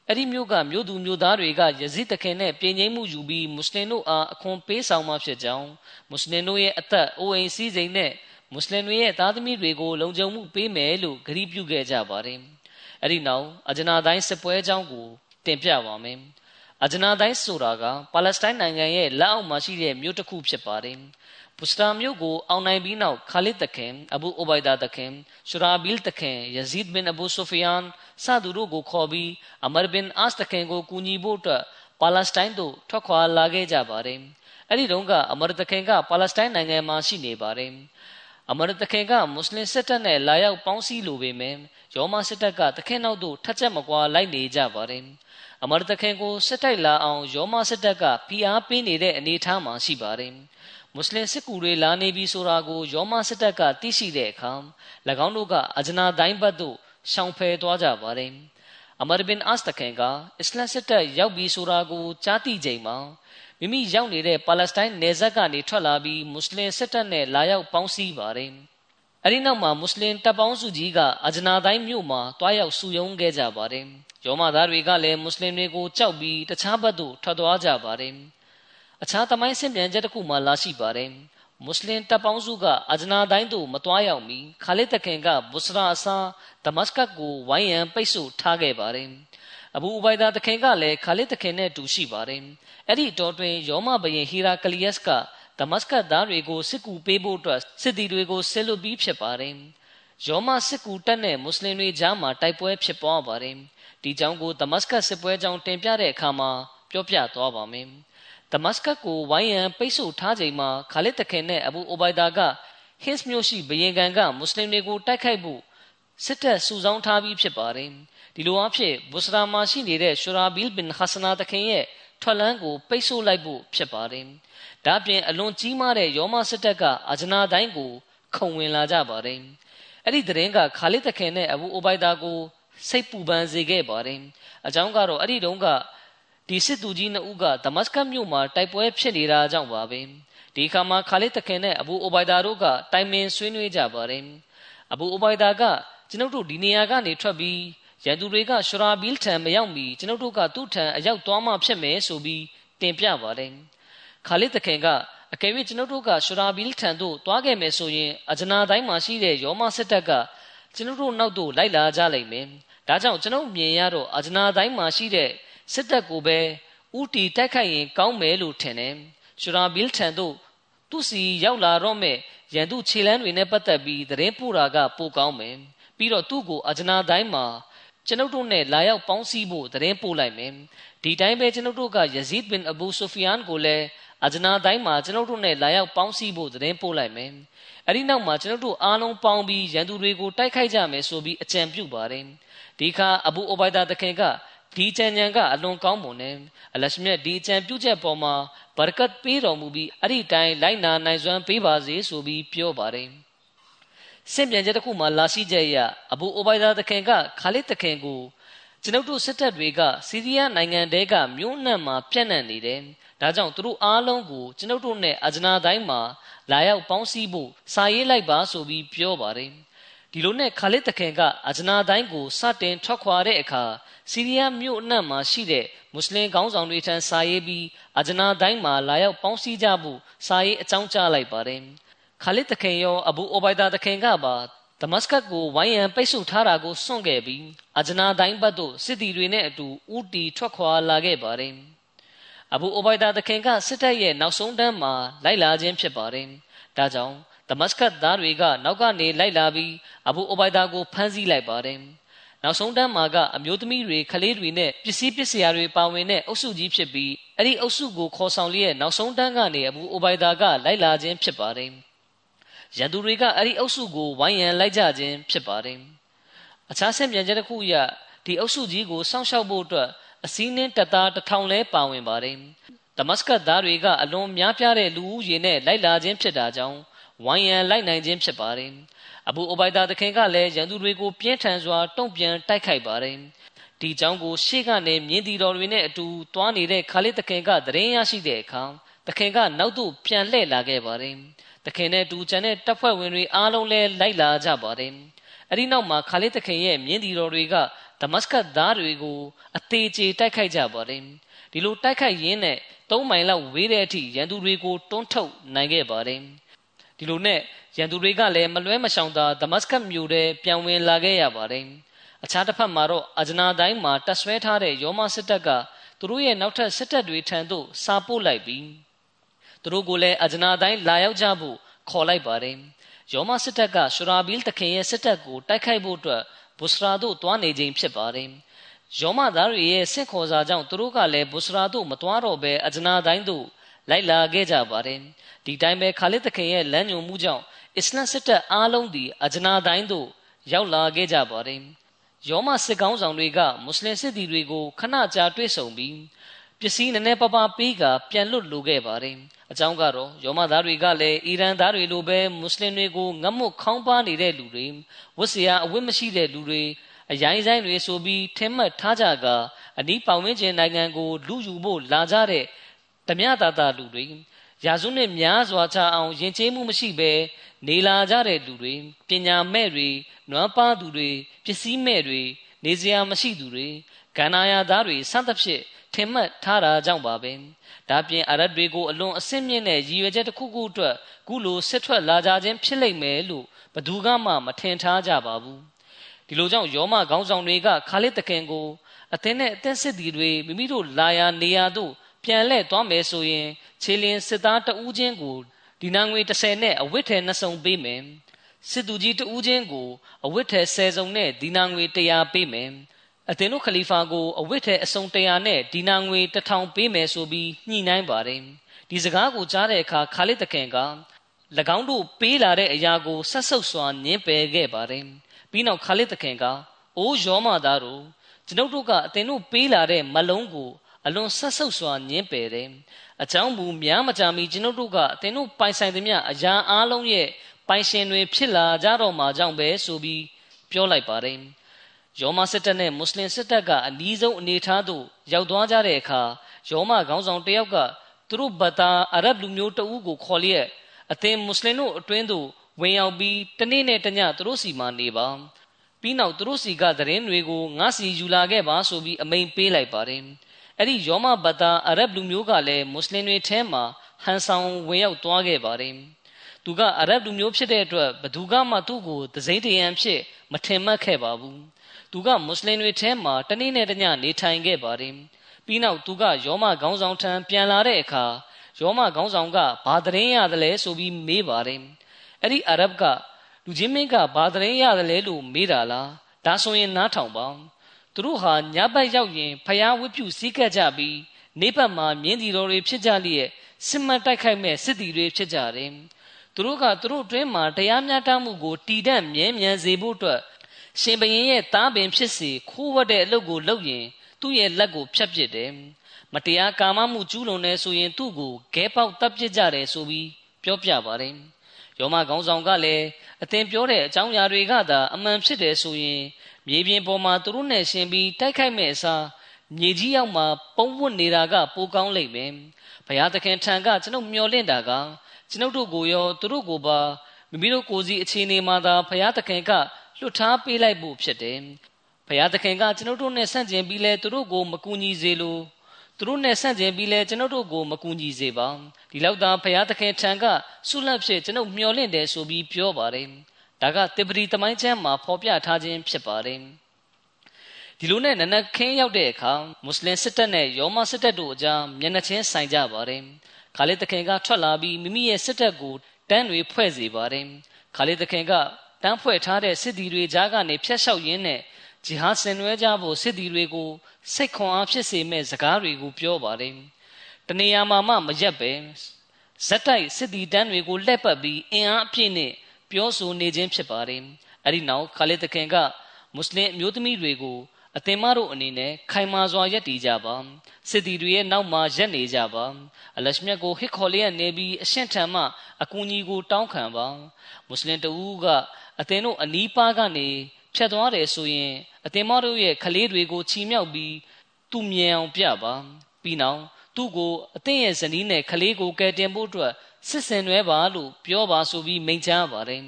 [SPEAKER 2] အဲ့ဒီမျိုးကမျိုးသူမျိုးသားတွေကယဇီတခင်နဲ့ပြည်ငိမ့်မှုယူပြီးမွတ်စလင်တို့အားအခွန်ပေးဆောင်မှဖြစ်ကြောင်းမွတ်စလင်တို့ရဲ့အသက်အိုးအိမ်စည်းစိမ်နဲ့မွတ်စလင်တွေရဲ့သားသမီးတွေကိုလုံခြုံမှုပေးမယ်လို့ဂရုပြုခဲ့ကြပါတယ်အဲ့ဒီနောက်အဂျနာတိုင်းစစ်ပွဲအကြောင်းကိုတင်ပြပါမယ် အဂျနာတိုင်းဆိုတာကပါလက်စတိုင်းနိုင်ငံရဲ့လက်အောက်မှာရှိတဲ့မြို့တစ်ခုဖြစ်ပါတယ်။ပုစတာမြို့ကိုအောင်နိုင်ပြီးနောက်ခါလစ်တခင်အဘူအိုဘိုင်ဒါတခင်ရှူရာဘီလ်တခင်ယဇီဒ်ဘင်အဘူဆိုဖီယန်စသူတို့ကိုခေါ်ပြီးအမရ်ဘင်အာစ်တခင်ကိုကူညီဖို့အတွက်ပါလက်စတိုင်းသို့ထွက်ခွာလာခဲ့ကြပါတယ်။အဲ့ဒီတုန်းကအမေရိကန်ကပါလက်စတိုင်းနိုင်ငံမှာရှိနေပါတယ်။အမေရိကန်ကမွတ်စလင်စစ်တပ်နဲ့လာရောက်ပေါင်းစည်းလိုပေမဲ့ရောမစစ်တပ်ကတခင်နောက်သို့ထက်ချက်မကွာလိုက်နေကြပါတယ်။ အမေရိကန်ကိုစစ်တိုက်လာအောင်ရောမစစ်တပ်ကဖိအားပေးနေတဲ့အနေအထားမှာရှိပါတယ်။မွတ်စလင်စစ်ကူတွေလာနေပြီဆိုတာကိုရောမစစ်တပ်ကသိရှိတဲ့အခါ၎င်းတို့ကအဂျနာတိုင်းဘက်သို့ရှောင်ဖယ်သွားကြပါတယ်။အမရဘင်အစ်တခင်ကအစ္စလမ်စစ်တပ်ရောက်ပြီးဆိုတာကိုကြားသိချိန်မှာမိမိရောက်နေတဲ့ပါလက်စတိုင်းနယ်စပ်ကနေထွက်လာပြီးမွတ်စလင်စစ်တပ်နဲ့လာရောက်ပေါင်းစည်းပါတယ်။အဲဒီနောက်မှာမွတ်စလင်တပ်ပေါင်းစုကြီးကအဂျနာတိုင်းမြို့မှာတွားရောက်စုယုံခဲ့ကြပါတယ်။ ရောမသားတွေကလည်းမွတ်စလင်တွေကိုကြောက်ပြီးတခြားဘက်သို့ထွက်သွားကြပါတယ်။အခြားသမိုင်းဆင်ပြန်ချက်တစ်ခုမှလာရှိပါတယ်။မွတ်စလင်တပ်ပေါင်းစုကအဂျနာတိုင်းသို့မတွားရောက်မီခါလစ်တခင်ကဘုစရာအစားဒမတ်စကတ်ကိုဝိုင်းရန်ပိတ်ဆို့ထားခဲ့ပါတယ်။အဘူအဘိုင်ဒါတခင်ကလည်းခါလစ်တခင်နဲ့တူရှိပါတယ်။အဲ့ဒီတော်တွင်ယောမဘယင်ဟီရာကလီယက်စ်ကဒမတ်စကတ်သားတွေကိုစစ်ကူပေးဖို့အတွက်စစ်သည်တွေကိုဆစ်လွတ်ပြီးဖြစ်ပါတယ်။ယောမစစ်ကူတပ်နဲ့မွတ်စလင်တွေကြားမှာတိုက်ပွဲဖြစ်ပွားပါတယ်။ ဒီကြောင့်ကိုဒမတ်စကတ်စစ်ပွဲကြောင့်တင်ပြတဲ့အခါမှာပြောပြသွားပါမယ်။ဒမတ်စကတ်ကိုဝိုင်းရန်ပိတ်ဆို့ထားချိန်မှာခါလစ်တခင်နဲ့အဘူအိုဘိုင်ဒါကဟစ်မြို့ရှိဘရင်ကန်ကမွတ်စလင်တွေကိုတိုက်ခိုက်ဖို့စစ်တပ်စုဆောင်းထားပြီးဖြစ်ပါတယ်ဒီလိုအဖြစ်ဘူစရာမှာရှိနေတဲ့ရှူရာဘီလ်ဘင်ဟဆနာတခင်ရဲ့ထွက်လန်းကိုပိတ်ဆို့လိုက်ဖို့ဖြစ်ပါတယ်ဒါပြင်အလွန်ကြီးမားတဲ့ယောမစစ်တပ်ကအဂျနာတိုင်းကိုခုံဝင်လာကြပါတယ်အဲ့ဒီသတင်းကခါလစ်တခင်နဲ့အဘူအိုဘိုင်ဒါကို စိတ်ပူပန်စေခဲ့ပါတယ်အကြောင်းကတော့အဲ့ဒီတုန်းကဒီစစ်သူကြီးနှစ်ဦးကဒမတ်စကတ်မြို့မှာတိုက်ပွဲဖြစ်နေတာကြောင့်ပါပဲဒီအခါမှာခါလစ်တခင်နဲ့အဘူအိုဘိုင်ဒါတို့ကတိုင်ပင်ဆွေးနွေးကြပါတယ်အဘူအိုဘိုင်ဒါကကျွန်ုပ်တို့ဒီနေရာကနေထွက်ပြီးရန်သူတွေကရှရာဘီလ်ထံမရောက်မီကျွန်ုပ်တို့ကသူ့ထံအရောက်သွားမှဖြစ်မယ်ဆိုပြီးတင်ပြပါတယ်ခါလစ်တခင်ကအကယ်၍ကျွန်ုပ်တို့ကရှရာဘီလ်ထံသို့သွားခဲ့မယ်ဆိုရင်အဂျနာတိုင်းမှာရှိတဲ့ယောမစစ်တပ်ကကျွန်ုပ်တို့နောက်သို့လိုက်လာကြလိမ့်မယ် ဒါကြောင့်ကျွန်ုပ်မြင်ရတော့အဂျနာတိုင်းမှာရှိတဲ့စစ်တပ်ကိုပဲဥတီတိုက်ခိုက်ရင်ကောင်းမယ်လို့ထင်တယ်ရှူရာဘီလ်ထန်တို့သူ့စီရောက်လာတော့မဲ့ရန်သူခြေလန်းတွေနဲ့ပတ်သက်ပြီးသတင်းပို့တာကပိုကောင်းမယ်ပြီးတော့သူ့ကိုအဂျနာတိုင်းမှာကျွန်ုပ်တို့နဲ့လာရောက်ပေါင်းစည်းဖို့သတင်းပို့လိုက်မယ်ဒီတိုင်းပဲကျွန်ုပ်တို့ကယဇီဒ်ဘင်အဘူဆိုဖီယန်ကိုလည်းအဂျနာတိုင်းမှာကျွန်ုပ်တို့နဲ့လာရောက်ပေါင်းစည်းဖို့သတင်းပို့လိုက်မယ်အဲ့ဒီနောက်မှာကျွန်ုပ်တို့အားလုံးပေါင်းပြီးရန်သူတွေကိုတိုက်ခိုက်ကြမယ်ဆိုပြီးအကြံပြုပါတယ် ဒီခါအဘူအိုဘိုင်ဒါတခင်ကဒီကြံဉဏ်ကအလွန်ကောင်းမွန်တယ်အလရှမြတ်ဒီကြံပြုချက်ပေါ်မှာဘရကတ်ပေးတော်မူပြီးအဲ့ဒီတိုင်းလိုက်နာနိုင်စွမ်းပေးပါစေဆိုပြီးပြောပါတယ်စင်ပြန်ချက်တစ်ခုမှလာရှိချက်အရအဘူအိုဘိုင်ဒါတခင်ကခါလစ်တခင်ကိုကျွန်ုပ်တို့စစ်တပ်တွေကစီးရီးယားနိုင်ငံတဲကမြို့နှံ့မှာပြန့်နှံ့နေတယ်။ဒါကြောင့်သူတို့အားလုံးကိုကျွန်ုပ်တို့နဲ့အဂျနာတိုင်းမှာလာရောက်ပေါင်းစည်းဖို့စာရေးလိုက်ပါဆိုပြီးပြောပါတယ်။ ဒီလိုနဲ့ခါလစ်တခင်ကအဂျနာတိုင်းကိုစတင်ထွက်ခွာတဲ့အခါစီးရီးယားမြို့အနှံ့မှာရှိတဲ့မွတ်စလင်ခေါင်းဆောင်တွေထံစာရေးပြီးအဂျနာတိုင်းမှာလာရောက်ပေါင်းစည်းကြဖို့စာရေးအကြောင်းကြားလိုက်ပါတယ်။ခါလစ်တခင်ရောအဘူအိုဘိုင်ဒါတခင်ကပါဒမတ်စကတ်ကိုဝိုင်းရန်ပိတ်ဆို့ထားတာကိုစွန့်ခဲ့ပြီးအဂျနာတိုင်းဘက်သို့စစ်တီတွေနဲ့အတူဦးတီထွက်ခွာလာခဲ့ပါတယ်။အဘူအိုဘိုင်ဒါတခင်ကစစ်တပ်ရဲ့နောက်ဆုံးတန်းမှာလိုက်လာခြင်းဖြစ်ပါတယ်။ဒါကြောင့် ဒမတ်စကတ်သားတွေကနောက်ကနေလိုက်လာပြီးအဘူအိုဘိုင်ဒါကိုဖမ်းဆီးလိုက်ပါတယ်။နောက်ဆုံးတန်းမှာကအမျိုးသမီးတွေကလေးတွေနဲ့ပစ္စည်းပစ္စယတွေပါဝင်တဲ့အုပ်စုကြီးဖြစ်ပြီးအဲ့ဒီအုပ်စုကိုခေါ်ဆောင်လျက်နောက်ဆုံးတန်းကနေအဘူအိုဘိုင်ဒါကလိုက်လာခြင်းဖြစ်ပါတယ်။ရန်သူတွေကအဲ့ဒီအုပ်စုကိုဝိုင်းရန်လိုက်ကြခြင်းဖြစ်ပါတယ်။အခြားဆင့်ပြန်ချက်တစ်ခုအရဒီအုပ်စုကြီးကိုစောင့်ရှောက်ဖို့အတွက်အစည်းနှင်းတပ်သားတစ်ထောင်လဲပါဝင်ပါတယ်။ဒမတ်စကတ်သားတွေကအလွန်များပြားတဲ့လူဦးရေနဲ့လိုက်လာခြင်းဖြစ်တာကြောင့် ဝိုင်းရန်လိုက်နိုင်ခြင်းဖြစ်ပါတယ်။အဘူအိုဘိုင်ဒါသခင်ကလည်းရန်သူတွေကိုပြင်းထန်စွာတုံ့ပြန်တိုက်ခိုက်ပါတယ်။ဒီကြောင့်ကိုရှေ့ကနေမြင်းတီတော်တွေနဲ့အတူတွားနေတဲ့ခါလစ်သခင်ကသတင်းရရှိတဲ့အခါသခင်ကနောက်သို့ပြန်လှည့်လာခဲ့ပါတယ်။သခင်နဲ့တူချန်တဲ့တပ်ဖွဲ့ဝင်တွေအားလုံးလည်းလိုက်လာကြပါတယ်။အဲဒီနောက်မှာခါလစ်သခင်ရဲ့မြင်းတီတော်တွေကဒမတ်စကတ်သားတွေကိုအသေးချေတိုက်ခိုက်ကြပါတယ်။ဒီလိုတိုက်ခိုက်ရင်းနဲ့၃မိုင်လောက်ဝေးတဲ့အထိရန်သူတွေကိုတွန်းထုတ်နိုင်ခဲ့ပါတယ်။ ဒီလိုနဲ့ရန်သူတွေကလည်းမလွဲမရှောင်သာဒမတ်စကတ်မြို့ထဲပြန်ဝင်လာခဲ့ရပါတယ်။အခြားတစ်ဖက်မှာတော့အဂျနာတိုင်းမှာတပ်ဆွဲထားတဲ့ယောမစစ်တပ်ကသူတို့ရဲ့နောက်ထပ်စစ်တပ်တွေထံသို့စာပို့လိုက်ပြီးသူတို့ကိုလည်းအဂျနာတိုင်းလာရောက်ကြဖို့ခေါ်လိုက်ပါတယ်။ယောမစစ်တပ်ကရှူရာဘီလ်တခင်ရဲ့စစ်တပ်ကိုတိုက်ခိုက်ဖို့အတွက်ဘူစရာသို့တွားနေခြင်းဖြစ်ပါတယ်။ယောမသားတွေရဲ့ဆင့်ခေါ်စာကြောင့်သူတို့ကလည်းဘုစရာတို့မသွားတော့ဘဲအဂျနာတိုင်းတို့ လိုက်လာခဲ့ကြပါတယ်ဒီတိုင်းပဲခါလစ်သခင်ရဲ့လမ်းညွှန်မှုကြောင့်အစ္စလမ်စစ်တပ်အားလုံးဒီအဂျနာတိုင်းတို့ရောက်လာခဲ့ကြပါတယ်ယောမစစ်ကောင်းဆောင်တွေကမွတ်စလင်စစ်သည်တွေကိုခဏကြာတွေ့ဆုံပြီးပစ္စည်းနည်းနည်းပါးပါးပေးကပြန်လွတ်လိုခဲ့ပါတယ်အကြောင်းကတော့ယောမသားတွေကလည်းအီရန်သားတွေလိုပဲမွတ်စလင်တွေကိုငတ်မွတ်ခေါင်းပါနေတဲ့လူတွေဝတ်စရာအဝတ်မရှိတဲ့လူတွေအရိုင်းဆိုင်တွေဆိုပြီးထင်မှတ်ထားကြကအနီးပတ်ဝန်းကျင်နိုင်ငံကိုလူယူဖို့လာကြတဲ့ ဓမြတာတာလူတွေရာစုနှစ်များစွာချအောင်ယဉ်ကျေးမှုမရှိဘဲနေလာကြတဲ့လူတွေပညာမဲ့တွေနွမ်းပါသူတွေပစ္စည်းမဲ့တွေနေစရာမရှိသူတွေကန္နာယာသားတွေစသဖြင့်ထင်မှတ်ထားတာကြောင့်ပါပဲဒါပြင်အရတ်တွေကိုအလွန်အဆင့်မြင့်တဲ့ရည်ရွယ်ချက်တစ်ခုခုအတွက်ကုလိုစစ်ထွက်လာကြခြင်းဖြစ်လိမ့်မယ်လို့ဘယ်သူကမှမထင်ထားကြပါဘူးဒီလိုကြောင့်ယောမခေါင်းဆောင်တွေကခါလစ်တခင်ကိုအသင်းနဲ့အသက်စစ်တီတွေမိမိတို့လာယာနေရာတို့ ပြန်လှည့်သွားမယ်ဆိုရင်ခြေလင်းစစ်သားတဦးချင်းကိုဒီနာငွေ30နဲ့အဝတ်ထဲနှစ်စုံပေးမယ်စစ်သူကြီးတဦးချင်းကိုအဝတ်ထဲ10စုံနဲ့ဒီနာငွေ100ပေးမယ်အသင်တို့ခလီဖာကိုအဝတ်ထဲအစုံ100နဲ့ဒီနာငွေ1000ပေးမယ်ဆိုပြီးညှိနှိုင်းပါတယ်ဒီစကားကိုကြားတဲ့အခါခါလစ်တခင်က၎င်းတို့ပေးလာတဲ့အရာကိုဆက်ဆုပ်စွာညှင်းပယ်ခဲ့ပါတယ်ပြီးနောက်ခါလစ်တခင်ကအိုးယောမသားတို့ကျွန်ုပ်တို့ကအသင်တို့ပေးလာတဲ့မလုံးကို အလွန်ဆက်ဆုပ်စွာညှင်းပယ်တယ်အကြောင်းမူများမကြာမီကျွန်ုပ်တို့ကအသင်တို့ပိုင်ဆိုင်သမျှအရာအလုံးရဲ့ပိုင်ရှင်တွေဖြစ်လာကြတော့မှာကြောင့်ပဲဆိုပြီးပြောလိုက်ပါတယ်ယောမစစ်တပ်နဲ့မွတ်စလင်စစ်တပ်ကအနီးဆုံးအနေထားသို့ရောက်သွားကြတဲ့အခါယောမခေါင်းဆောင်တယောက်ကသူတို့ဘတာအရဗ်လူမျိုးတအူးကိုခေါ်လျက်အသင်မွတ်စလင်တို့အတွင်းသို့ဝင်ရောက်ပြီးတနေ့နဲ့တညသူတို့စီမှာနေပါပြီးနောက်သူတို့စီကသတင်းတွေကိုငါစီယူလာခဲ့ပါဆိုပြီးအမိန်ပေးလိုက်ပါတယ် အဲ့ဒီယောမဘတာအရဗ်လူမျိုးကလည်းမွတ်စလင်တွေထဲမှာဟန်ဆောင်ဝင်ရောက်သွားခဲ့ပါတယ်သူကအရဗ်လူမျိုးဖြစ်တဲ့အတွက်ဘသူကမှသူ့ကိုသစိမ့်တရံဖြစ်မထင်မှတ်ခဲ့ပါဘူးသူကမွတ်စလင်တွေထဲမှာတနေ့နဲ့တညနေထိုင်ခဲ့ပါတယ်ပြီးနောက်သူကယောမခေါင်းဆောင်ထံပြန်လာတဲ့အခါယောမခေါင်းဆောင်ကဘာသတင်းရတယ်လဲဆိုပြီးမေးပါတယ်အဲ့ဒီအာရဗ်ကလူချင်းမင်းကဘာသတင်းရတယ်လဲလို့မေးတာလားဒါဆိုရင်နားထောင်ပါ သူတို့ဟာညဘက်ရောက်ရင်ဖျားဝတ်ပြုစည်းကပ်ကြပြီးနေဘက်မှာမြင်းစီတော်တွေဖြစ်ကြလျက်စစ်မှတ်တိုက်ခိုက်မဲ့စစ်တီတွေဖြစ်ကြတယ်သူတို့ကသူတို့အတွင်းမှာတရားမျှတမှုကိုတည်တံ့မြဲမြံစေဖို့အတွက်ရှင်ဘရင်ရဲ့သားပင်ဖြစ်စီခိုးဝတ်တဲ့အလုပ်ကိုလုပ်ရင်သူ့ရဲ့လက်ကိုဖြတ်ပစ်တယ်မတရားကာမမှုကျူးလွန်နေဆိုရင်သူ့ကိုဂဲပေါက်တပ်ပစ်ကြတယ်ဆိုပြီးပြောပြပါတယ်ယောမခေါင်းဆောင်ကလည်းအသင်ပြောတဲ့အကြောင်းအရာတွေကသာအမှန်ဖြစ်တယ်ဆိုရင် မြေပြင်ပေါ်မှာသူတို့နဲ့ရှင်ပြီးတိုက်ခိုက်မဲ့အစားမြေကြီးရောက်မှာပုံဝတ်နေတာကပိုကောင်းလိမ့်မယ်ဘုရားသခင်ထံကကျွန်ုပ်မျှော်လင့်တာကကျွန်ုပ်တို့ကိုရောသူတို့ကိုပါမိမိတို့ကိုယ်စီအခြေအနေမှာသာဘုရားသခင်ကလွတ်ထားပေးလိုက်ဖို့ဖြစ်တယ်ဘုရားသခင်ကကျွန်ုပ်တို့နဲ့ဆန့်ကျင်ပြီးလဲသူတို့ကိုမကူညီစေလို့သူတို့နဲ့ဆန့်ကျင်ပြီးလဲကျွန်ုပ်တို့ကိုမကူညီစေပါဒီလောက်သာဘုရားသခင်ထံကဆုလတ်ဖြစ်ကျွန်ုပ်မျှော်လင့်တယ်ဆိုပြီးပြောပါတယ် ဒါကတေပရီတမိုင်းချမ်းမှာဖော်ပြထားခြင်းဖြစ်ပါတယ်ဒီလိုနဲ့နနခင်းရောက်တဲ့အခါမွတ်စလင်စစ်တပ်နဲ့ယောမစစ်တပ်တို့အကြားမျက်နှာချင်းဆိုင်ကြပါတယ်ခါလစ်သခင်ကထွက်လာပြီးမိမိရဲ့စစ်တပ်ကိုတန်းတွေဖွဲ့စေပါတယ်ခါလစ်သခင်ကတန်းဖွဲ့ထားတဲ့စစ်သည်တွေကြားကနေဖျက်လျှောက်ရင်းနဲ့ဂျီဟာဆင်နွှဲကြဖို့စစ်သည်တွေကိုစိတ်ခွန်အားဖြစ်စေမဲ့စကားတွေကိုပြောပါတယ်တနေရာမှာမှမရက်ပဲဇက်တိုက်စစ်သည်တန်းတွေကိုလှည့်ပတ်ပြီးအင်အားအပြည့်နဲ့ ပြောဆိုနေခြင်းဖြစ်ပါတယ်အဲ့ဒီနောက်ခါလစ်သခင်ကမွတ်စလင်အမျိုးသမီးတွေကိုအသင်မတို့အနေနဲ့ခိုင်မာစွာယက်တည်ကြပါစစ်တီတွေရဲ့နောက်မှာရက်နေကြပါအလရှမြတ်ကိုဟစ်ခေါ်လျက်နေပြီးအရှင့်ထံမှအကူအညီကိုတောင်းခံပါမွတ်စလင်တဦးကအသင်တို့အနီးပါးကနေဖြတ်သွားတယ်ဆိုရင်အသင်မတို့ရဲ့ခလေးတွေကိုချီမြောက်ပြီးသူ့မြင်အောင်ပြပါပြီးနောက်သူ့ကိုအသင်ရဲ့ဇနီးနဲ့ခလေးကိုကယ်တင်ဖို့အတွက် စစ်စင်နွဲပါလို့ပြောပါဆိုပြီးမိန့်ကြားပါတယ်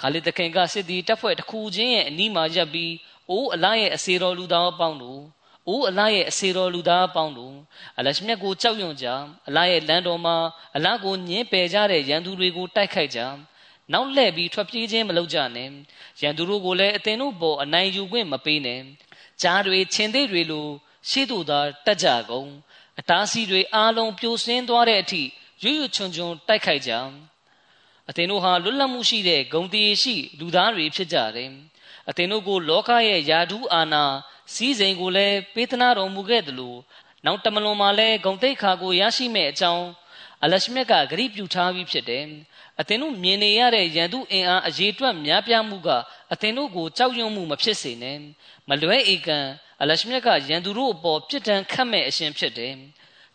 [SPEAKER 2] ခါလစ်တခင်ကစစ်တီတပ်ဖွဲ့တစ်ခုချင်းရဲ့အနီးမှာရပ်ပြီးအိုးအလားရဲ့အစေတော်လူသားအပေါင်းတို့အိုးအလားရဲ့အစေတော်လူသားအပေါင်းတို့အလရှမြတ်ကိုကြောက်ရွံ့ကြအလားရဲ့လမ်းတော်မှာအလားကိုညင်းပယ်ကြတဲ့ရန်သူတွေကိုတိုက်ခိုက်ကြနောက်လှည့်ပြီးထွက်ပြေးခြင်းမလုပ်ကြနဲ့ရန်သူတို့ကိုလည်းအသင်တို့ပေါ်အနိုင်ယူခွင့်မပေးနဲ့ကြားတွေချင်းသေးတွေလိုရှေ့သို့သာတက်ကြကုန်အသားစီတွေအားလုံးပြိုစင်းသွားတဲ့အထိ ရွရွချွန်ချွန်တိုက်ခိုက်ကြအသင်တို့ဟာလွတ်လပ်မှုရှိတဲ့ဂုံတည်ရှိလူသားတွေဖြစ်ကြတယ်အသင်တို့ကိုလောကရဲ့ယာဒူးအာနာစီးစိမ်ကိုလည်းပေးသနာတော်မူခဲ့တယ်လို့နောက်တမလွန်မှာလည်းဂုံတိတ်ခါကိုရရှိမဲ့အကြောင်းအလရှမြတ်ကဂရိပြုထားပြီးဖြစ်တယ်အသင်တို့မြင်နေရတဲ့ရန်သူအင်အားအရေးတွက်များပြားမှုကအသင်တို့ကိုကြောက်ရွံ့မှုမဖြစ်စေနဲ့မလွဲဧကံအလရှမြတ်ကရန်သူတို့အပေါ်ပြစ်ဒဏ်ခတ်မဲ့အရှင်ဖြစ်တယ်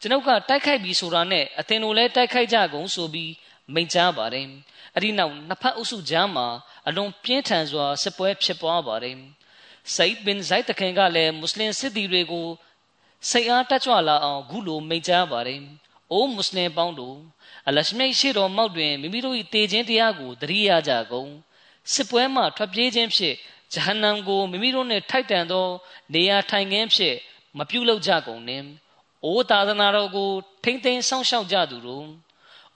[SPEAKER 2] ကျွန်ုပ်ကတိုက်ခိုက်ပြီးဆိုတာနဲ့အသင်တို့လည်းတိုက်ခိုက်ကြကုန်ဆိုပြီးမိန့်ကြားပါတယ်အဲ့ဒီနောက်နှစ်ဖက်အုပ်စုကြားမှာအလွန်ပြင်းထန်စွာစစ်ပွဲဖြစ်ပွားပါတယ်ဆိုက်ဘင်ဇိုက်တခင်ကလည်းမွတ်စလင်စစ်သည်တွေကိုစိတ်အားတက်ကြွလာအောင်ဂုလိုမိန့်ကြားပါတယ်။အိုးမွတ်စလင်ပေါင်းတို့အလရှမိတ်ရှိတော်မောက်တွင်မိမိတို့၏တေခြင်းတရားကိုသတိရကြကုန်စစ်ပွဲမှထွက်ပြေးခြင်းဖြင့်ဂျဟန္နမ်ကိုမိမိတို့နှင့်ထိုက်တန်သော နေရာထိုင်ခင်းဖြင့်မပြုတ်လောက်ကြကုန်နှင့် အိုးသာသနာတော်ကိုထိမ့်သိမ်းဆောင်ရှောက်ကြသူတို့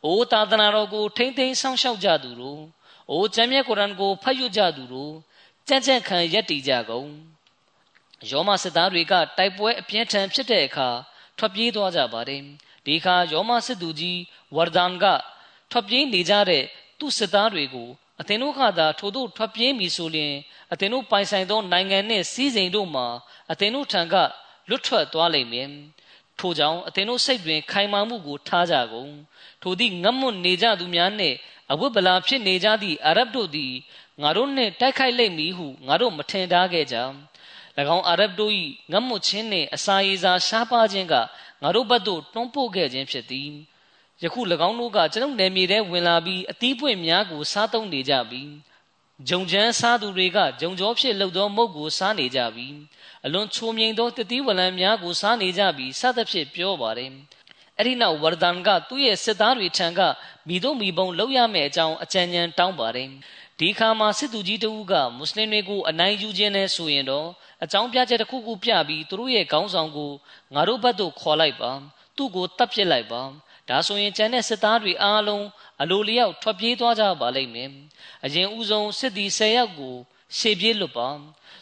[SPEAKER 2] အိုးသာသနာတော်ကိုထိမ့်သိမ်းဆောင်ရှောက်ကြသူတို့အိုးကျမ်းမြတ်ကုရ်အာန်ကိုဖတ်ယူကြသူတို့ကြံ့ကြံ့ခံရက်တည်ကြကုန်ယောမစစ်သားတွေကတိုက်ပွဲအပြင်းထန်ဖြစ်တဲ့အခါထွက်ပြေးသွားကြပါတယ်ဒီအခါယောမစစ်သူကြီးဝါဒန်ကထွက်ပြေးနေကြတဲ့သူ့စစ်သားတွေကိုအသင်တို့ကသာထို့သို့ထွက်ပြေးမည်ဆိုလျှင်အသင်တို့ပိုင်ဆိုင်သောနိုင်ငံနှင့်စည်းစိမ်တို့မှာအသင်တို့ထံကလွတ်ထွက်သွားလိမ့်မည် ထို့ကြောင့်အသင်တို့စိတ်တွင် ခိုင်မာမှုကိုထားကြကုန်ထိုသည့်ငတ်မွတ်နေကြသူများနှင့်အဝိပလာဖြစ်နေကြသည့်အာရဗ်တို့သည်ငါတို့နှင့်တိုက်ခိုက်လိမ့်မည်ဟုငါတို့မထင်ထားခဲ့ကြ၎င်းအာရဗ်တို့၏ငတ်မွတ်ခြင်းနှင့်အစာရေစာရှားပါခြင်းကငါတို့ဘက်သို့တွန်းပို့ခဲ့ခြင်းဖြစ်သည်ယခု၎င်းတို့ကကျွန်ုပ်နယ်မြေထဲဝင်လာပြီးအသီးပွင့်များကိုစားသုံးနေကြပြီဂျုံချမ်းစားသူတွေကဂျုံကြောဖြစ်လှုပ်သောမုတ်ကိုစားနေကြပြီ အလွန်ချိုမြိန်သောတတိဝလံများကိုစားနေကြပြီစသဖြင့်ပြောပါတယ်အဲ့ဒီနောက်ဝရဒန်ကသူ့ရဲ့စစ်သားတွေထံကမိတို့မိဘုံလောက်ရမယ့်အကြောင်းအကြံဉာဏ်တောင်းပါတယ်ဒီခါမှာစစ်သူကြီးတဦးကမွတ်စလင်တွေကိုအနိုင်ယူခြင်းနဲ့ဆိုရင်တော့အကြောင်းပြချက်တစ်ခုခုပြပြီးသူတို့ရဲ့ခေါင်းဆောင်ကိုငါတို့ဘက်သို့ခေါ်လိုက်ပါသူ့ကိုတပ်ပစ်လိုက်ပါဒါဆိုရင်ကျန်တဲ့စစ်သားတွေအားလုံးအလိုလျောက်ထွက်ပြေးသွားကြပါလိမ့်မယ်အရင်ဦးဆုံးစစ်သည်10ယောက်ကိုရှေ့ပြေးလွတ်ပါ